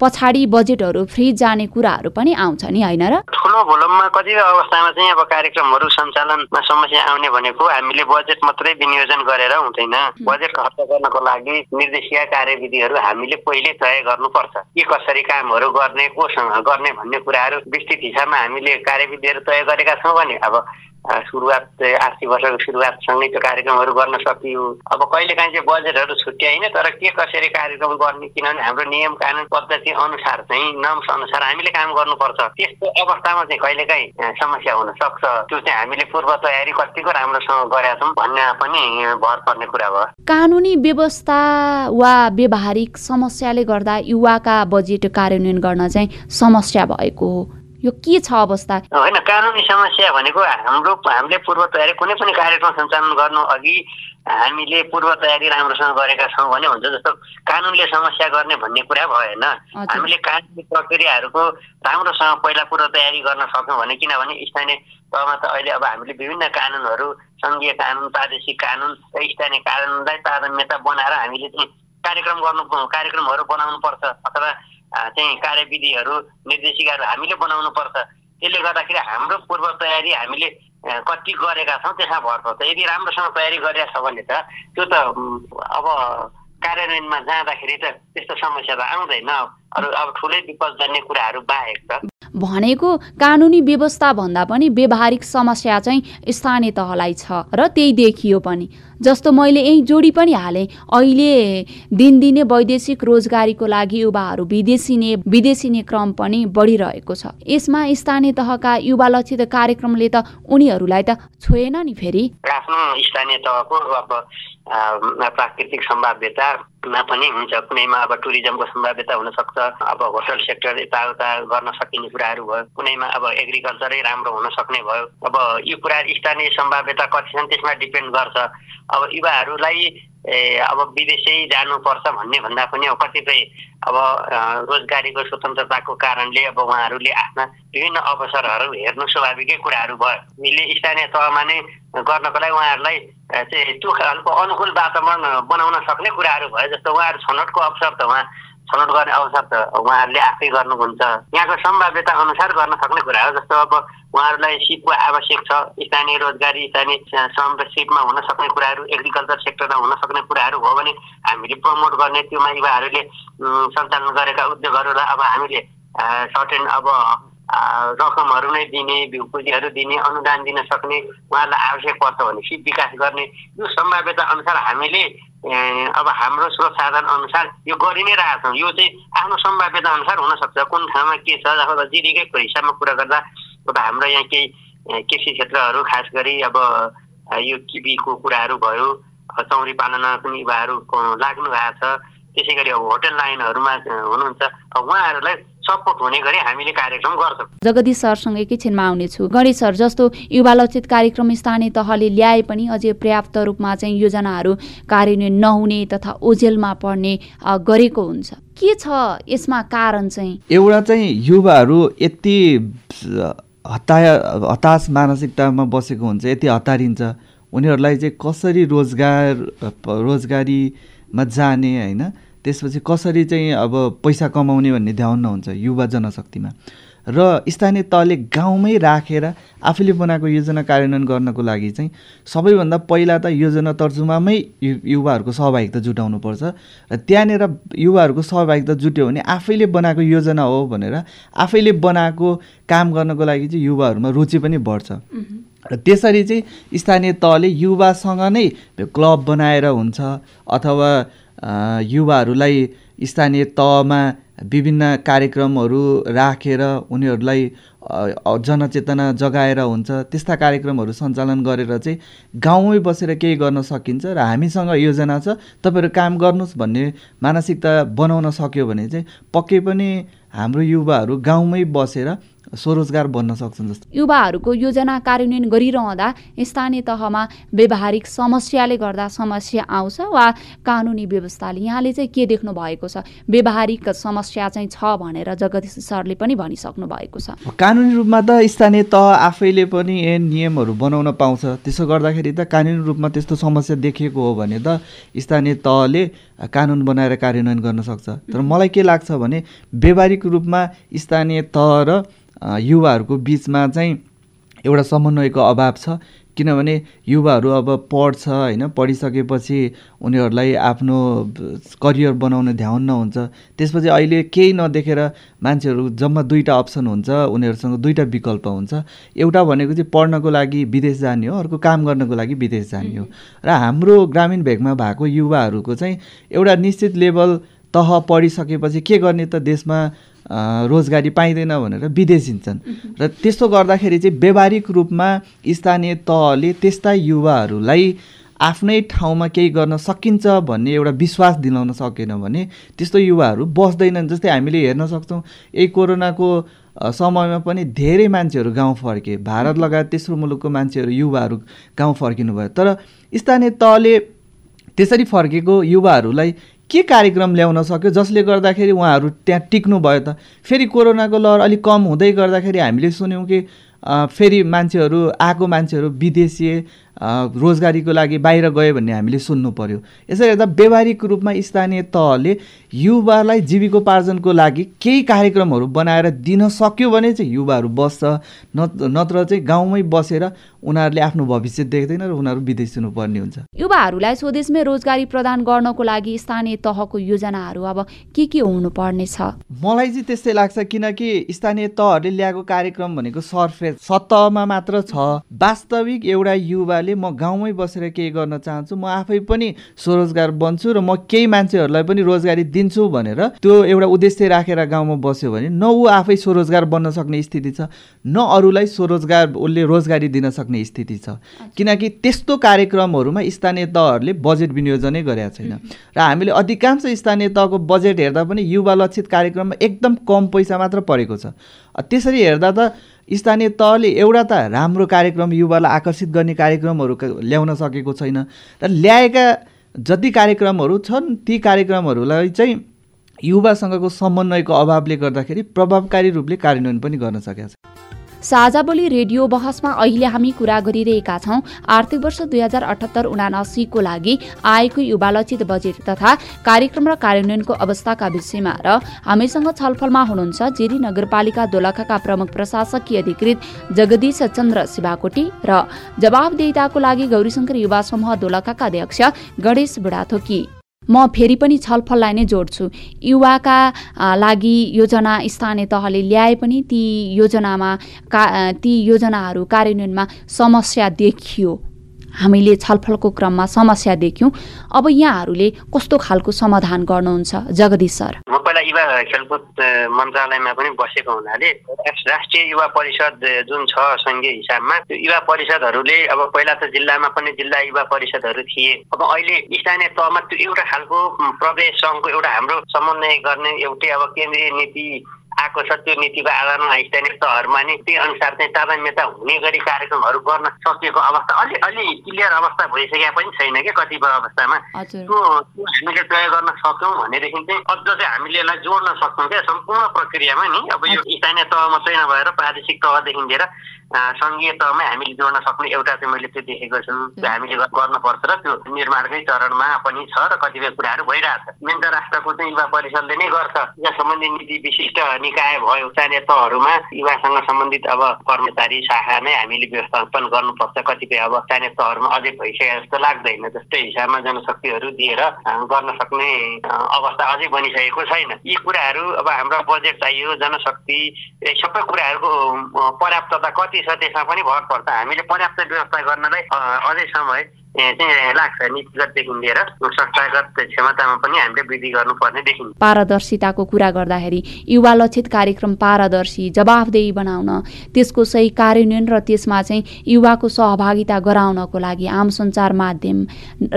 पछाडि बजेटहरू फ्री जाने कुराहरू पनि आउँछ नि होइन र? ठुलो भोलममा कतिपय अवस्थामा चाहिँ अब कार्यक्रमहरू सञ्चालनमा समस्या आउने भनेको हामीले बजेट मात्रै विनियोजन गरेर हुँदैन। बजेट खर्च गर्नको लागि निर्देशिका कार्यविधिहरू हामीले पहिले तय गर्नुपर्छ। के कसरी कामहरू गर्ने कोसँग गर्ने भन्ने कुराहरू विस्तृत हिसाबमा हामीले कार्यविधिहरू तय गरेका छौँ भने अब सुरुवात आर्थिक वर्षको सुरुवातसँगै त्यो कार्यक्रमहरू गर्न सकियो। अब कहिलेकाहीँ चाहिँ बजेटहरू छुट्याइन तर के कसरी कार्यक्रम गर्ने किनभने हाम्रो नियम कानुन पद्धति अनुसार चाहिँ नम्स अनुसार हामीले काम गर्नुपर्छ। त्यस्तो अवस्थामा चाहिँ कहिलेकाहीँ समस्या हुन सक्छ। त्यो चाहिँ हामीले पूर्व तयारी कतिको राम्रोसँग गरेका छौँ भन्ने पनि भर पर्ने कुरा भयो। कानुनी व्यवस्था वा व्यवहारिक समस्याले गर्दा युवाका बजेट कार्यान्वयन गर्न चाहिँ समस्या भएको हो। यो के छ अवस्था? होइन कानुनी समस्या भनेको हाम्रो हामीले पूर्व तयारी कुनै पनि कार्यक्रम सञ्चालन गर्नु अघि हामीले पूर्व तयारी राम्रोसँग गरेका छौँ भने हुन्छ जस्तो कानुनले समस्या गर्ने भन्ने कुरा भएन। हामीले कानुनी प्रक्रियाहरूको राम्रोसँग पहिला पूर्व तयारी गर्न सक्यौँ भने किनभने स्थानीय तहमा त अहिले अब हामीले विभिन्न कानुनहरू सङ्घीय कानुन प्रादेशिक कानुन र स्थानीय कानुनलाई तारतम्यता बनाएर हामीले चाहिँ कार्यक्रम गर्नु कार्यक्रमहरू बनाउनु पर्छ अथवा चाहिँ कार्यविधिहरू निर्देशिकाहरू हामीले बनाउनु पर्छ। त्यसले गर्दाखेरि हाम्रो पूर्व तयारी हामीले कति गरेका छौँ त्यसमा भर पर्छ यदि राम्रोसँग तयारी गरेका छ भने त त्यो त अब कार्यान्वयनमा जाँदाखेरि त त्यस्तो समस्या त आउँदैन। अरू अब ठुलै विपद जाने कुराहरू बाहेक त। भनेको कानुनी व्यवस्था भन्दा पनि व्यवहारिक समस्या चाहिँ स्थानीय तहलाई छ र त्यही देखियो पनि। जस्तो मैले यही जोडी पनि हालेँ। अहिले दिनदिनै वैदेशिक रोजगारीको लागि युवाहरू विदेशिने विदेशिने क्रम पनि बढिरहेको छ। यसमा स्थानीय तहका युवा लक्षित कार्यक्रमले त उनीहरूलाई त छोएन नि फेरि। आफ्नो स्थानीय तहको अब प्राकृतिक सम्भाव्यतामा पनि हुन्छ। कुनैमा अब टुरिज्मको सम्भाव्यता हुनसक्छ अब होटल सेक्टर यताउता गर्न सकिने कुराहरू भयो। कुनैमा अब एग्रिकल्चरै राम्रो हुन सक्ने भयो। अब यो कुरा स्थानीय सम्भाव्यता कति छन् त्यसमा डिपेन्ड गर्छ। अब युवाहरूलाई अब विदेशै जानुपर्छ भन्ने भन्दा पनि अब कतिपय अब रोजगारीको स्वतन्त्रताको कारणले अब उहाँहरूले आफ्ना विभिन्न अवसरहरू हेर्नु स्वाभाविकै कुराहरू भयो। हामीले स्थानीय तहमा नै गर्नको लागि उहाँहरूलाई चाहिँ त्यो खालको अनुकूल वातावरण बनाउन सक्ने कुराहरू भयो जस्तो उहाँहरू छनौटको अवसर त उहाँ छनौट गर्ने अवसर त उहाँहरूले आफै गर्नुहुन्छ यहाँको सम्भाव्यता अनुसार गर्न सक्ने कुरा हो जस्तो अब उहाँहरूलाई सिपको आवश्यक छ स्थानीय रोजगारी स्थानीय श्रम र सिपमा हुन सक्ने कुराहरू एग्रिकल्चर सेक्टरमा हुन सक्ने कुराहरू हो भने हामीले प्रमोट गर्ने त्योमा युवाहरूले सञ्चालन गरेका उद्योगहरूलाई अब हामीले सर्टेन अब रकमहरू नै दिने पुँजीहरू दिने अनुदान दिन सक्ने उहाँहरूलाई आवश्यक पर्छ भने सिप विकास गर्ने। यो सम्भाव्यता अनुसार हामीले अब हाम्रो स्रोत साधन अनुसार यो गरि नै रहेछौँ यो चाहिँ आफ्नो सम्भाव्यता अनुसार हुनसक्छ कुन ठाउँमा के छ अब जीविकैको हिसाबमा कुरा गर्दा अब हाम्रो यहाँ केही कृषि क्षेत्रहरू खास गरी अब यो किबीको कुराहरू भयो चौरी पालनमा पनि युवाहरू लाग्नु भएको छ। त्यसै गरी अब होटल लाइनहरूमा हुनुहुन्छ। उहाँहरूलाई सपोर्ट हुने गरी हामीले कार्यक्रम गर्छौँ। जगदीश सरसँग एकैछिनमा आउनेछु। गणेश सर जस्तो युवा लक्षित कार्यक्रम स्थानीय तहले ल्याए पनि अझै पर्याप्त रूपमा चाहिँ योजनाहरू कार्यान्वयन नहुने तथा ओझेलमा पर्ने गरेको हुन्छ। के छ यसमा कारण चाहिँ? एउटा चाहिँ युवाहरू यति हताया हताश मानसिकतामा बसेको हुन्छ यति हतारिन्छ। उनीहरूलाई चाहिँ कसरी रोजगार रोजगारीमा जाने होइन? त्यसपछि कसरी चाहिँ अब पैसा कमाउने भन्ने ध्यान हुन्छ युवा जनशक्तिमा। र स्थानीय तहले गाउँमै राखेर आफूले बनाएको योजना कार्यान्वयन गर्नको लागि चाहिँ सबैभन्दा पहिला त योजना तर्जुमामै युवाहरूको सहभागिता जुटाउनुपर्छ। र त्यहाँनिर युवाहरूको सहभागिता जुट्यो भने आफैले बनाएको योजना हो भनेर आफैले बनाएको काम गर्नको लागि चाहिँ युवाहरूमा रुचि पनि बढ्छ। र त्यसरी चाहिँ स्थानीय तहले युवासँग नै क्लब बनाएर हुन्छ अथवा युवाहरूलाई स्थानीय तहमा विभिन्न कार्यक्रमहरू राखेर उनीहरूलाई जनचेतना जगाएर हुन्छ। त्यस्ता कार्यक्रमहरू सञ्चालन गरेर चाहिँ गाउँमै बसेर केही गर्न सकिन्छ र हामीसँग योजना छ तपाईँहरू काम गर्नुहोस् भन्ने मानसिकता बनाउन सक्यो भने चाहिँ पक्कै पनि हाम्रो युवाहरू गाउँमै बसेर स्वरोजगार बन्न सक्छन् जस्तो। युवाहरूको योजना कार्यान्वयन गरिरहँदा स्थानीय तहमा व्यवहारिक समस्याले गर्दा समस्या आउँछ वा कानुनी व्यवस्थाले? यहाँले चाहिँ के देख्नु भएको छ? व्यवहारिक समस्या चाहिँ छ भनेर जगदीश सरले पनि भनिसक्नु भएको छ। कानुनी रूपमा त स्थानीय तह आफैले पनि नियमहरू बनाउन पाउँछ। त्यसो गर्दाखेरि त कानुनी रूपमा त्यस्तो समस्या देखिएको हो भने त स्थानीय तहले कानुन बनाएर कार्यान्वयन गर्न सक्छ। तर मलाई के लाग्छ भने व्यवहारिक रूपमा स्थानीय तह र युवाहरूको बिचमा चाहिँ एउटा समन्वयको अभाव छ। किनभने युवाहरू अब पढ्छ होइन पढिसकेपछि उनीहरूलाई आफ्नो करियर बनाउने ध्यान हुन्छ त्यसपछि अहिले केही नदेखेर मान्छेहरू जम्मा दुईवटा अप्सन हुन्छ उनीहरूसँग दुईवटा विकल्प हुन्छ। एउटा भनेको चाहिँ पढ्नको लागि विदेश जाने हो अर्को काम गर्नको लागि विदेश जाने हो। र हाम्रो ग्रामीण भेगमा भएको युवाहरूको चाहिँ एउटा निश्चित लेभल तह पढिसकेपछि के गर्ने त देशमा रोजगारी पाइँदैन भनेर विदेश हिँड्छन् र त्यस्तो गर्दाखेरि चाहिँ व्यावहारिक रूपमा स्थानीय तहले त्यस्ता युवाहरूलाई आफ्नै ठाउँमा केही गर्न सकिन्छ भन्ने एउटा विश्वास दिलाउन सकेन भने त्यस्तो युवाहरू बस्दैनन् जस्तै हामीले हेर्न सक्छौँ यही कोरोनाको समयमा पनि धेरै मान्छेहरू गाउँ फर्के भारत लगायत तेस्रो मुलुकको मान्छेहरू युवाहरू गाउँ फर्किनु भयो तर स्थानीय तहले त्यसरी फर्केको युवाहरूलाई के कार्यक्रम ल्याउन सक्यो? जसले गर्दाखेरि उहाँहरू त्यहाँ टिक्नु भयो त। फेरि कोरोनाको लहर अलिक कम हुँदै गर्दाखेरि हामीले सुन्यौँ कि फेरि मान्छेहरू आएको मान्छेहरू विदेशी रोजगारीको लागि बाहिर गयो भन्ने हामीले सुन्नु पर्यो। यसरी हेर्दा व्यवहारिक रूपमा स्थानीय तहले युवालाई जीविकोपार्जनको लागि केही कार्यक्रमहरू बनाएर दिन सक्यो भने चाहिँ युवाहरू बस्छ नत्र चाहिँ गाउँमै बसेर उनीहरूले आफ्नो भविष्य देख्दैन र उनीहरू विदेश दिनुपर्ने हुन्छ। युवाहरूलाई स्वदेशमै रोजगारी प्रदान गर्नको लागि स्थानीय तहको योजनाहरू अब के के हुनुपर्ने छ? मलाई चाहिँ त्यस्तै लाग्छ किनकि स्थानीय तहहरूले ल्याएको कार्यक्रम भनेको सरफेस सतहमा मात्र छ। वास्तविक एउटा युवाले म गाउँमै बसेर केही गर्न चाहन्छु म आफै पनि स्वरोजगार बन्छु र म केही मान्छेहरूलाई पनि रोजगारी दिन्छु भनेर त्यो एउटा उद्देश्य राखेर गाउँमा बस्यो भने न ऊ आफै स्वरोजगार बन्न सक्ने स्थिति छ न अरूलाई स्वरोजगार उसले रोजगारी दिन सक्ने स्थिति छ। किनकि त्यस्तो कार्यक्रमहरूमा स्थानीय तहहरूले बजेट विनियोजनै गरेका छैन। र हामीले अधिकांश स्थानीय तहको बजेट हेर्दा पनि युवा लक्षित कार्यक्रममा एकदम कम पैसा मात्र परेको छ। त्यसरी हेर्दा त स्थानीय तहले एउटा त राम्रो कार्यक्रम युवालाई आकर्षित गर्ने कार्यक्रमहरू ल्याउन सकेको छैन। र ल्याएका जति कार्यक्रमहरू छन् ती कार्यक्रमहरूलाई चाहिँ युवासँगको समन्वयको अभावले गर्दाखेरि प्रभावकारी रूपले कार्यान्वयन पनि गर्न सकेका छ साझा बोली रेडियो बहसमा अहिले हामी कुरा गरिरहेका छौँ। आर्थिक वर्ष दुई हजार अठहत्तर उनासीको लागि आएको युवा लक्षित बजेट तथा कार्यक्रम र कार्यान्वयनको अवस्थाका विषयमा र हामीसँग छलफलमा हुनुहुन्छ जेरी नगरपालिका दोलखाका प्रमुख प्रशासकीय अधिकृत जगदीश चन्द्र शिवाकोटी र जवाबदेताको लागि गौरीशङ्कर युवा समूह दोलखाका अध्यक्ष गणेश बुढाथोकी। म फेरि पनि छलफललाई नै जोड्छु। युवाका लागि योजना स्थानीय तहले ल्याए पनि ती योजनामा का ती योजनाहरू कार्यान्वयनमा समस्या देखियो। हामीले छलफलको क्रममा समस्या देख्यौँ। अब यहाँहरूले कस्तो खालको समाधान गर्नुहुन्छ? जगदीश सर। म पहिला युवा खेलकुद मन्त्रालयमा पनि बसेको हुनाले राष्ट्रिय युवा परिषद जुन छ सङ्घीय हिसाबमा त्यो युवा परिषदहरूले अब पहिला त जिल्लामा पनि जिल्ला युवा परिषदहरू थिए। अब अहिले स्थानीय तहमा त्यो एउटा खालको प्रदेश सङ्घको एउटा हाम्रो समन्वय गर्ने एउटै अब केन्द्रीय नीति आएको छ त्यो नीतिको आधारमा स्थानीय तहहरूमा नि त्यही अनुसार चाहिँ तादान्यता हुने गरी कार्यक्रमहरू गर्न सकिएको अवस्था अलि अलि क्लियर अवस्था भइसकेका पनि छैन क्या कतिपय अवस्थामा। त्यो हामीले तय गर्न सक्यौँ भनेदेखि चाहिँ अझ चाहिँ हामीले यसलाई जोड्न सक्छौँ क्या। सम्पूर्ण प्रक्रियामा नि अब यो स्थानीय तह मात्रै नभएर प्रादेशिक तहदेखि लिएर सङ्घीय तहमै हामीले जोड्न सक्ने एउटा चाहिँ मैले त्यो देखेको छु। त्यो हामीले गर्नुपर्छ र त्यो निर्माणकै चरणमा पनि छ र कतिपय कुराहरू भइरहेछ। मेन त राष्ट्रको चाहिँ युवा परिषदले नै गर्छ। यहाँ सम्बन्धी नीति विशिष्ट निकाय भयो स्थानीय तहहरूमा युवासँग सम्बन्धित अब कर्मचारी शाखा नै हामीले व्यवस्थापन गर्नुपर्छ। कतिपय अब स्थानीय तहहरूमा अझै भइसके जस्तो लाग्दैन। जस्तै हिसाबमा जनशक्तिहरू दिएर गर्न सक्ने अवस्था अझै बनिसकेको छैन। यी कुराहरू अब हाम्रो बजेट चाहियो जनशक्ति सबै कुराहरूको पर्याप्तता कति छ त्यसमा पनि भर पर्छ। हामीले पर्याप्त व्यवस्था गर्नलाई अझै समय पारदर्शिताको कुरा गर्दाखेरि युवा लक्षित कार्यक्रम पारदर्शी जवाफदेही बनाउन त्यसको सही कार्यान्वयन र त्यसमा चाहिँ युवाको सहभागिता गराउनको लागि आम सञ्चार माध्यम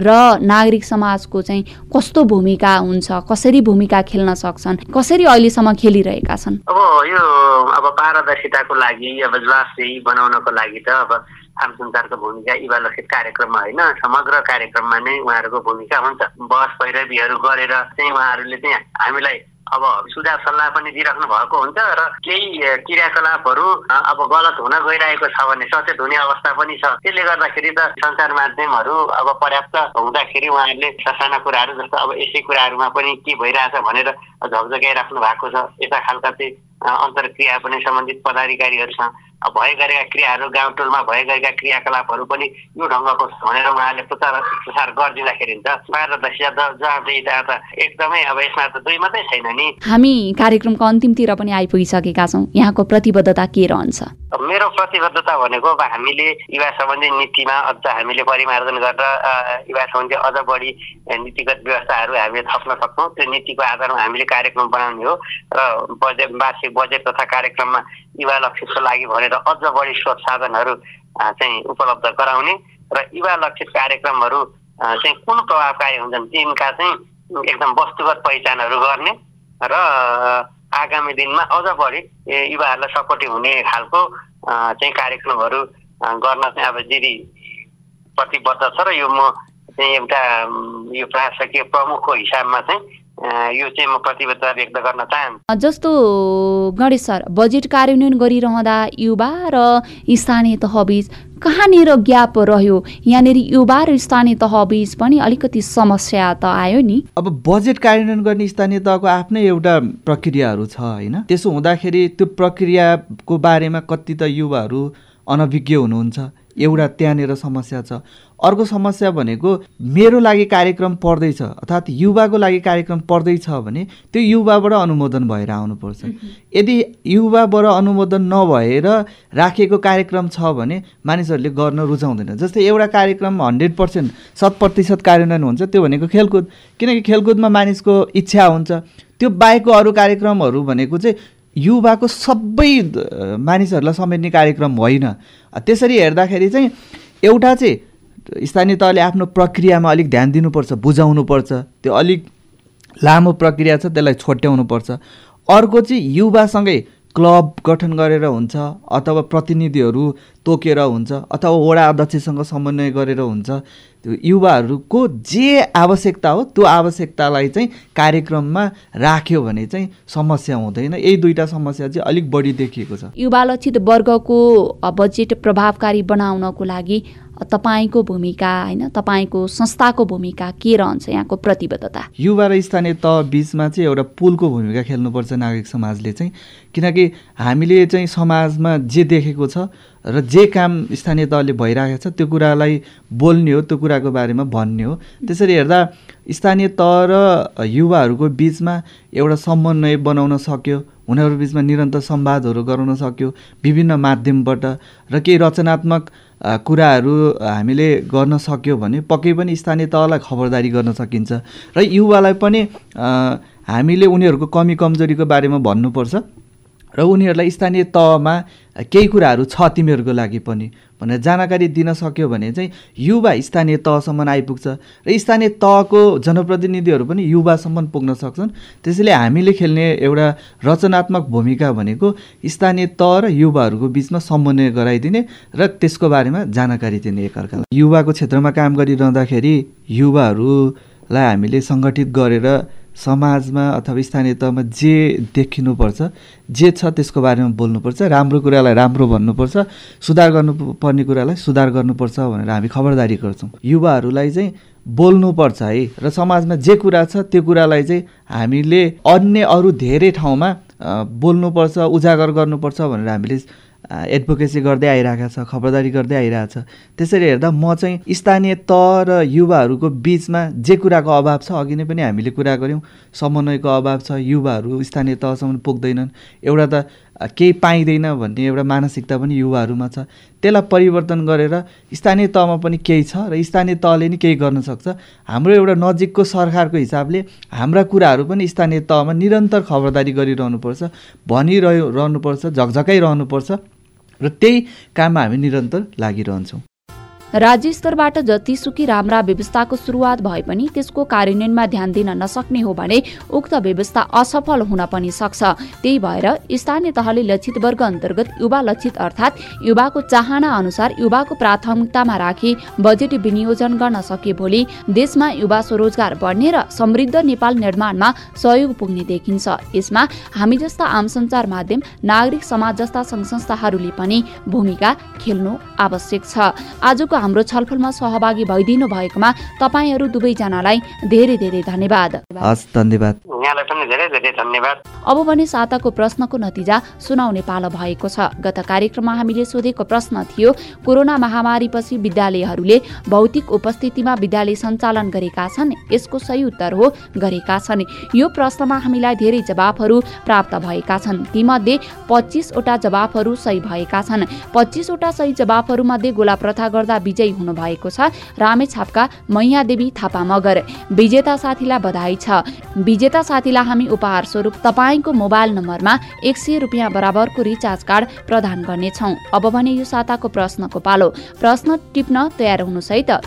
र नागरिक समाजको चाहिँ कस्तो भूमिका हुन्छ कसरी भूमिका खेल्न सक्छन् कसरी अहिलेसम्म खेलिरहेका छन्? अब यो अब पारदर्शिताको लागि अब जवाफदेही बनाउनको लागि त अब आम सञ्चारको भूमिका युवा लक्षित कार्यक्रममा होइन समग्र कार्यक्रममा नै उहाँहरूको भूमिका हुन्छ। बस पैरवीहरू गरेर चाहिँ उहाँहरूले चाहिँ हामीलाई अब सुझाव सल्लाह पनि दिइराख्नु भएको हुन्छ र केही क्रियाकलापहरू अब गलत हुन गइरहेको छ भने सचेत हुने अवस्था पनि छ। त्यसले गर्दाखेरि त सञ्चार माध्यमहरू अब पर्याप्त हुँदाखेरि उहाँहरूले ससाना कुराहरू जस्तो अब यसै कुराहरूमा पनि के भइरहेछ भनेर झकझगाइराख्नु भएको छ। यस्ता खालका चाहिँ अन्तर्क्रिया पनि सम्बन्धित पदाधिकारीहरूसँग भए गरेका क्रियाहरू गाउँ टोलमा भए गरेका क्रियाकलापहरू पनि यो ढङ्गको छ भनेर उहाँले प्रचार प्रसार गरिदिँदाखेरि त जवाबदेता त एकदमै अब यसमा त दुई मात्रै छैन। हामी कार्यक्रमको अन्तिमतिर पनि आइपुगिसकेका छौँ। यहाँको प्रतिबद्धता के रहन्छ? मेरो प्रतिबद्धता भनेको अब हामीले युवा सम्बन्धी नीतिमा अझ हामीले परिमार्जन गरेर युवा सम्बन्धी अझ बढी नीतिगत व्यवस्थाहरू हामीले थप्न सक्छौँ। त्यो नीतिको आधारमा हामीले कार्यक्रम बनाउने हो र बजेट वार्षिक बजेट तथा कार्यक्रममा युवा लक्षितको लागि भनेर अझ बढी स्रोत साधनहरू चाहिँ उपलब्ध गराउने र युवा लक्षित कार्यक्रमहरू चाहिँ कुन प्रभावकारी हुन्छन्? तिनका चाहिँ एकदम वस्तुगत पहिचानहरू गर्ने र आगामी दिनमा अझ बढी युवाहरूलाई सपोर्टिभ हुने खालको चाहिँ कार्यक्रमहरू गर्न चाहिँ अब दिदी प्रतिबद्ध छ र यो म चाहिँ एउटा यो प्रशासकीय प्रमुखको हिसाबमा चाहिँ यो चाहिँ म प्रतिबद्धता व्यक्त गर्न चाहन्छु। जस्तो गणेश सर बजेट कार्यान्वयन गरिरहँदा युवा र स्थानीय तहबीच कहाँनिर ग्याप रह्यो। यहाँनिर युवा र स्थानीय तहबीच पनि अलिकति समस्या त आयो नि। अब बजेट कार्यान्वयन गर्ने स्थानीय तहको आफ्नै एउटा प्रक्रियाहरू छ होइन? त्यसो हुँदाखेरि त्यो प्रक्रियाको बारेमा कति त युवाहरू अनभिज्ञ हुनुहुन्छ। एउटा त्यहाँनिर समस्या छ। अर्को समस्या भनेको मेरो लागि कार्यक्रम पर्दैछ अर्थात् युवाको लागि कार्यक्रम पर्दैछ भने त्यो युवाबाट अनुमोदन भएर आउनुपर्छ। यदि युवाबाट अनुमोदन नभएर राखेको कार्यक्रम छ भने मानिसहरूले गर्न रुचाउँदैन जस्तै एउटा कार्यक्रम हन्ड्रेड पर्सेन्ट शत प्रतिशत कार्यान्वयन हुन्छ त्यो भनेको खेलकुद। किनकि खेलकुदमा मानिसको इच्छा हुन्छ। त्यो बाहेकको अरू कार्यक्रमहरू भनेको चाहिँ युवाको सबै मानिसहरूलाई समेट्ने कार्यक्रम होइन। त्यसरी हेर्दाखेरि चाहिँ एउटा चाहिँ स्थानीय तहले आफ्नो प्रक्रियामा अलिक ध्यान दिनुपर्छ बुझाउनुपर्छ। त्यो अलिक लामो प्रक्रिया छ त्यसलाई छोट्याउनुपर्छ। अर्को चाहिँ युवासँगै क्लब गठन गरेर हुन्छ अथवा प्रतिनिधिहरू तोकेर हुन्छ अथवा वडा अध्यक्षसँग समन्वय गरेर हुन्छ। युवाहरूको जे आवश्यकता हो त्यो आवश्यकतालाई चाहिँ कार्यक्रममा राख्यो भने चाहिँ समस्या हुँदैन। यही दुईवटा समस्या चाहिँ अलिक बढी देखिएको छ। युवा लक्षित वर्गको बजेट प्रभावकारी बनाउनको लागि तपाईँको भूमिका होइन तपाईँको संस्थाको भूमिका के रहन्छ यहाँको प्रतिबद्धता? युवा र स्थानीय तह बिचमा चाहिँ एउटा पुलको भूमिका खेल्नुपर्छ नागरिक समाजले चाहिँ। किनकि हामीले चाहिँ समाजमा जे देखेको छ र जे काम स्थानीय तहले भइरहेको छ त्यो कुरालाई बोल्ने हो त्यो कुराको बारेमा भन्ने हो। त्यसरी हेर्दा स्थानीय तह र युवाहरूको बिचमा एउटा समन्वय बनाउन सक्यो उनीहरू बिचमा निरन्तर संवादहरू गराउन सक्यो विभिन्न माध्यमबाट र केही रचनात्मक कुराहरू हामीले गर्न सक्यो भने पक्कै पनि स्थानीय तहलाई खबरदारी गर्न सकिन्छ। र युवालाई पनि हामीले उनीहरूको कमी कमजोरीको बारेमा भन्नुपर्छ। र उनीहरूलाई स्थानीय तहमा केही कुराहरू छ तिमीहरूको लागि पनि भनेर जानकारी दिन सक्यो भने चाहिँ युवा स्थानीय तहसम्म आइपुग्छ। र स्थानीय तहको जनप्रतिनिधिहरू पनि युवासम्म पुग्न सक्छन्। त्यसैले हामीले खेल्ने एउटा रचनात्मक भूमिका भनेको स्थानीय तह र युवाहरूको बिचमा समन्वय गराइदिने र त्यसको बारेमा जानकारी दिने एकअर्कालाई युवाको क्षेत्रमा काम गरिरहँदाखेरि युवाहरूलाई हामीले सङ्गठित गरेर समाजमा अथवा स्थानीय तहमा जे देखिनुपर्छ जे छ त्यसको बारेमा बोल्नुपर्छ राम्रो कुरालाई राम्रो भन्नुपर्छ सुधार गर्नुपर्ने कुरालाई सुधार गर्नुपर्छ भनेर हामी खबरदारी गर्छौँ। युवाहरूलाई चाहिँ बोल्नुपर्छ है र समाजमा जे कुरा छ त्यो कुरालाई चाहिँ हामीले अन्य अरू धेरै ठाउँमा बोल्नुपर्छ उजागर गर्नुपर्छ भनेर हामीले एडभोकेसी गर्दै आइरहेको छ खबरदारी गर्दै आइरहेछ त्यसरी हेर्दा म चाहिँ स्थानीय तह र युवाहरूको बिचमा जे कुराको अभाव छ अघि नै पनि हामीले कुरा गऱ्यौँ। समन्वयको अभाव छ युवाहरू स्थानीय तहसम्म पुग्दैनन्। एउटा त केही पाइँदैन भन्ने एउटा मानसिकता पनि युवाहरूमा छ। त्यसलाई परिवर्तन गरेर स्थानीय तहमा पनि केही छ र स्थानीय तहले नै केही गर्न सक्छ। हाम्रो एउटा नजिकको सरकारको हिसाबले हाम्रा कुराहरू पनि स्थानीय तहमा निरन्तर खबरदारी गरिरहनुपर्छ भनिरह रहनुपर्छ झकझकाइरहनुपर्छ र त्यही काममा हामी निरन्तर लागिरहन्छौँ। राज्य स्तरबाट जतिसुकै राम्रा व्यवस्थाको सुरुवात भए पनि त्यसको कार्यान्वयनमा ध्यान दिन नसक्ने हो भने उक्त व्यवस्था असफल हुन पनि सक्छ। त्यही भएर स्थानीय तहले लक्षित वर्ग अन्तर्गत युवा लक्षित अर्थात् युवाको चाहना अनुसार युवाको प्राथमिकतामा राखी बजेट विनियोजन गर्न सके भोलि देशमा युवा स्वरोजगार बढ्ने र समृद्ध नेपाल निर्माणमा सहयोग पुग्ने देखिन्छ। यसमा हामी जस्ता आम सञ्चार माध्यम नागरिक समाज जस्ता सङ्घ संस्थाहरूले पनि भूमिका खेल्नु आवश्यक छ। आजको हाम्रो छलफलमा सहभागी भइदिनु भएकोमा तपाईँहरू दुवैजनालाई धेरै धेरै धन्यवाद। धन्यवाद। अब भने साताको प्रश्नको नतिजा सुनाउने पालो भएको छ। गत कार्यक्रममा हामीले सोधेको प्रश्न थियो कोरोना महामारीपछि विद्यालयहरूले भौतिक उपस्थितिमा विद्यालय सञ्चालन गरेका छन् यसको सही उत्तर हो गरेका छन्। यो प्रश्नमा हामीलाई धेरै जवाफहरू प्राप्त भएका छन्। तीमध्ये पच्चिसवटा जवाफहरू सही भएका छन्। पच्चिसवटा सही जवाफहरूमध्ये गोला प्रथा गर्दा विजयी हुनुभएको छ। रामेछापका मैयादेवी थापा मगर विजेता साथीलाई बधाई छ। विजेता साथीलाई हामी उपहार स्वरूप तपाईँको मोबाइल नम्बरमा एक सय रुपियाँ बराबरको रिचार्ज कार्ड प्रदान गर्नेछौँ। अब भने यो साताको प्रश्नको पालो। प्रश्न टिप्न तयार हुनुहोस् है त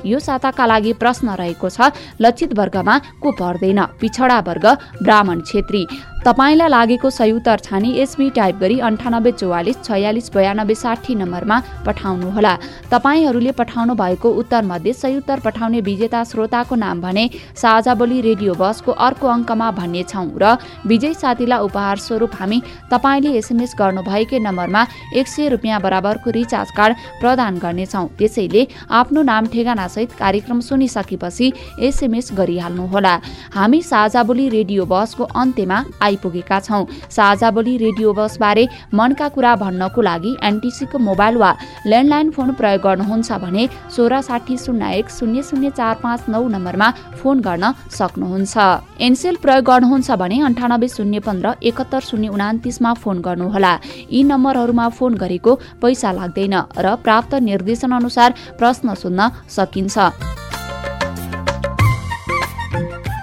यो साताका लागि प्रश्न रहेको छ। लक्षित वर्गमा को पर्दैन? पिछडा वर्ग ब्राह्मण छेत्री तपाईँलाई लागेको सही उत्तर छानी एसबी टाइप गरी अन्ठानब्बे चौवालिस छयालिस बयानब्बे साठी नम्बरमा पठाउनुहोला। तपाईँहरूले पठाउनु भएको उत्तरमध्ये सही उत्तर पठाउने विजेता श्रोताको नाम भने साझा बोली रेडियो बसको अर्को अङ्कमा भन्नेछौँ र विजय साथीलाई उपहार स्वरूप हामी तपाईँले एसएमएस गर्नुभएकै नम्बरमा एक सय रुपियाँ बराबरको रिचार्ज कार्ड प्रदान गर्नेछौँ। त्यसैले आफ्नो नाम ठेगानासहित कार्यक्रम सुनिसकेपछि एसएमएस गरिहाल्नुहोला। हामी साझा बोली रेडियो बसको अन्त्यमा आइपुगेका छौँ। साझा बोली रेडियो बसबारे मनका कुरा भन्नको लागि एनटिसीको मोबाइल वा ल्यान्डलाइन फोन प्रयोग गर्नुहुन्छ भने सोह्र साठी शून्य एक शून्य शून्य चार पाँच नौ नम्बरमा फोन गर्न सक्नुहुन्छ। एनसेल प्रयोग गर्नुहुन्छ भने अन्ठानब्बे शून्य पन्ध्र एकहत्तर शून्य उनातिसमा फोन गर्नुहोला। यी नम्बरहरूमा फोन गरेको पैसा लाग्दैन र प्राप्त निर्देशन अनुसार प्रश्न सोध्न सकिन्छ।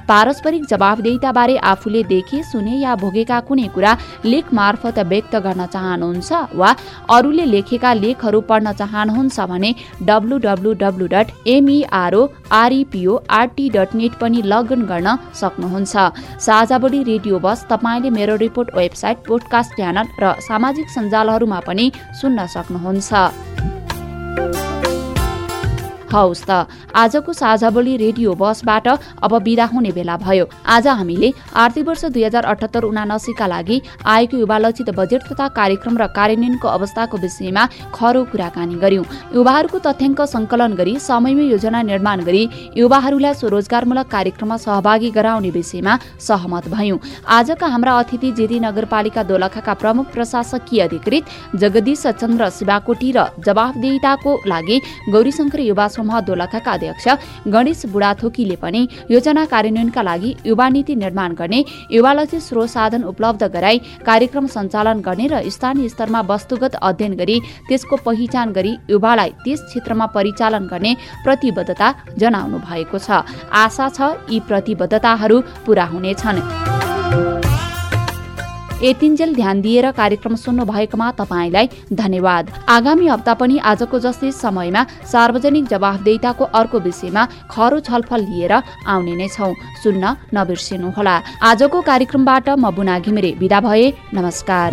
पारस्परिक जवाबदेताबारे आफूले देखे सुने या भोगेका कुनै कुरा लेख मार्फत व्यक्त गर्न चाहनुहुन्छ वा अरूले लेखेका लेखहरू पढ्न चाहनुहुन्छ भने W W W dot MERO REPO RT dot net पनि लगइन गर्न सक्नुहुन्छ। साझाबोली रेडियो बस तपाईँले मेरो रिपोर्ट वेबसाइट पोडकास्ट च्यानल र सामाजिक सञ्जालहरूमा पनि सुन्न सक्नुहुन्छ। हौस् त। आजको साझा बोली रेडियो बसबाट अब बिदा हुने बेला भयो। आज हामीले आर्थिक वर्ष दुई हजार अठहत्तर उनासीका लागि आएको युवा लक्षित बजेट तथा कार्यक्रम र कार्यान्वयनको अवस्थाको विषयमा खरो कुराकानी गर्यौं युवाहरूको तथ्याङ्क संकलन गरी समयमै योजना निर्माण गरी युवाहरूलाई स्वरोजगारमूलक कार्यक्रममा सहभागी गराउने विषयमा सहमत भयौं। आजका हाम्रा अतिथि जेदी नगरपालिका दोलखाका प्रमुख प्रशासकीय अधिकृत जगदीश चन्द्र शिवाकोटी र जवाफदेहिताको लागि गौरीशङ्कर युवा समूह दोलखाका अध्यक्ष गणेश बुढाथोकीले पनि योजना कार्यान्वयनका लागि युवा नीति निर्माण गर्ने युवालक्षी स्रोत साधन उपलब्ध गराई कार्यक्रम सञ्चालन गर्ने र स्थानीय स्तरमा वस्तुगत अध्ययन गरी त्यसको पहिचान गरी युवालाई त्यस क्षेत्रमा परिचालन गर्ने प्रतिबद्धता जनाउनु भएको छ। आशा छ यी प्रतिबद्धताहरू पूरा हुनेछन्। यतिन्जेल ध्यान दिएर कार्यक्रम सुन्नु भएकोमा तपाईँलाई धन्यवाद। आगामी हप्ता पनि आजको जस्तै समयमा सार्वजनिक जवाफदेताको अर्को विषयमा खरो छलफल लिएर आउने नै छौ। सुन्न नबिर्सिनुहोला। आजको कार्यक्रमबाट म बुना घिमिरे विदा भए नमस्कार।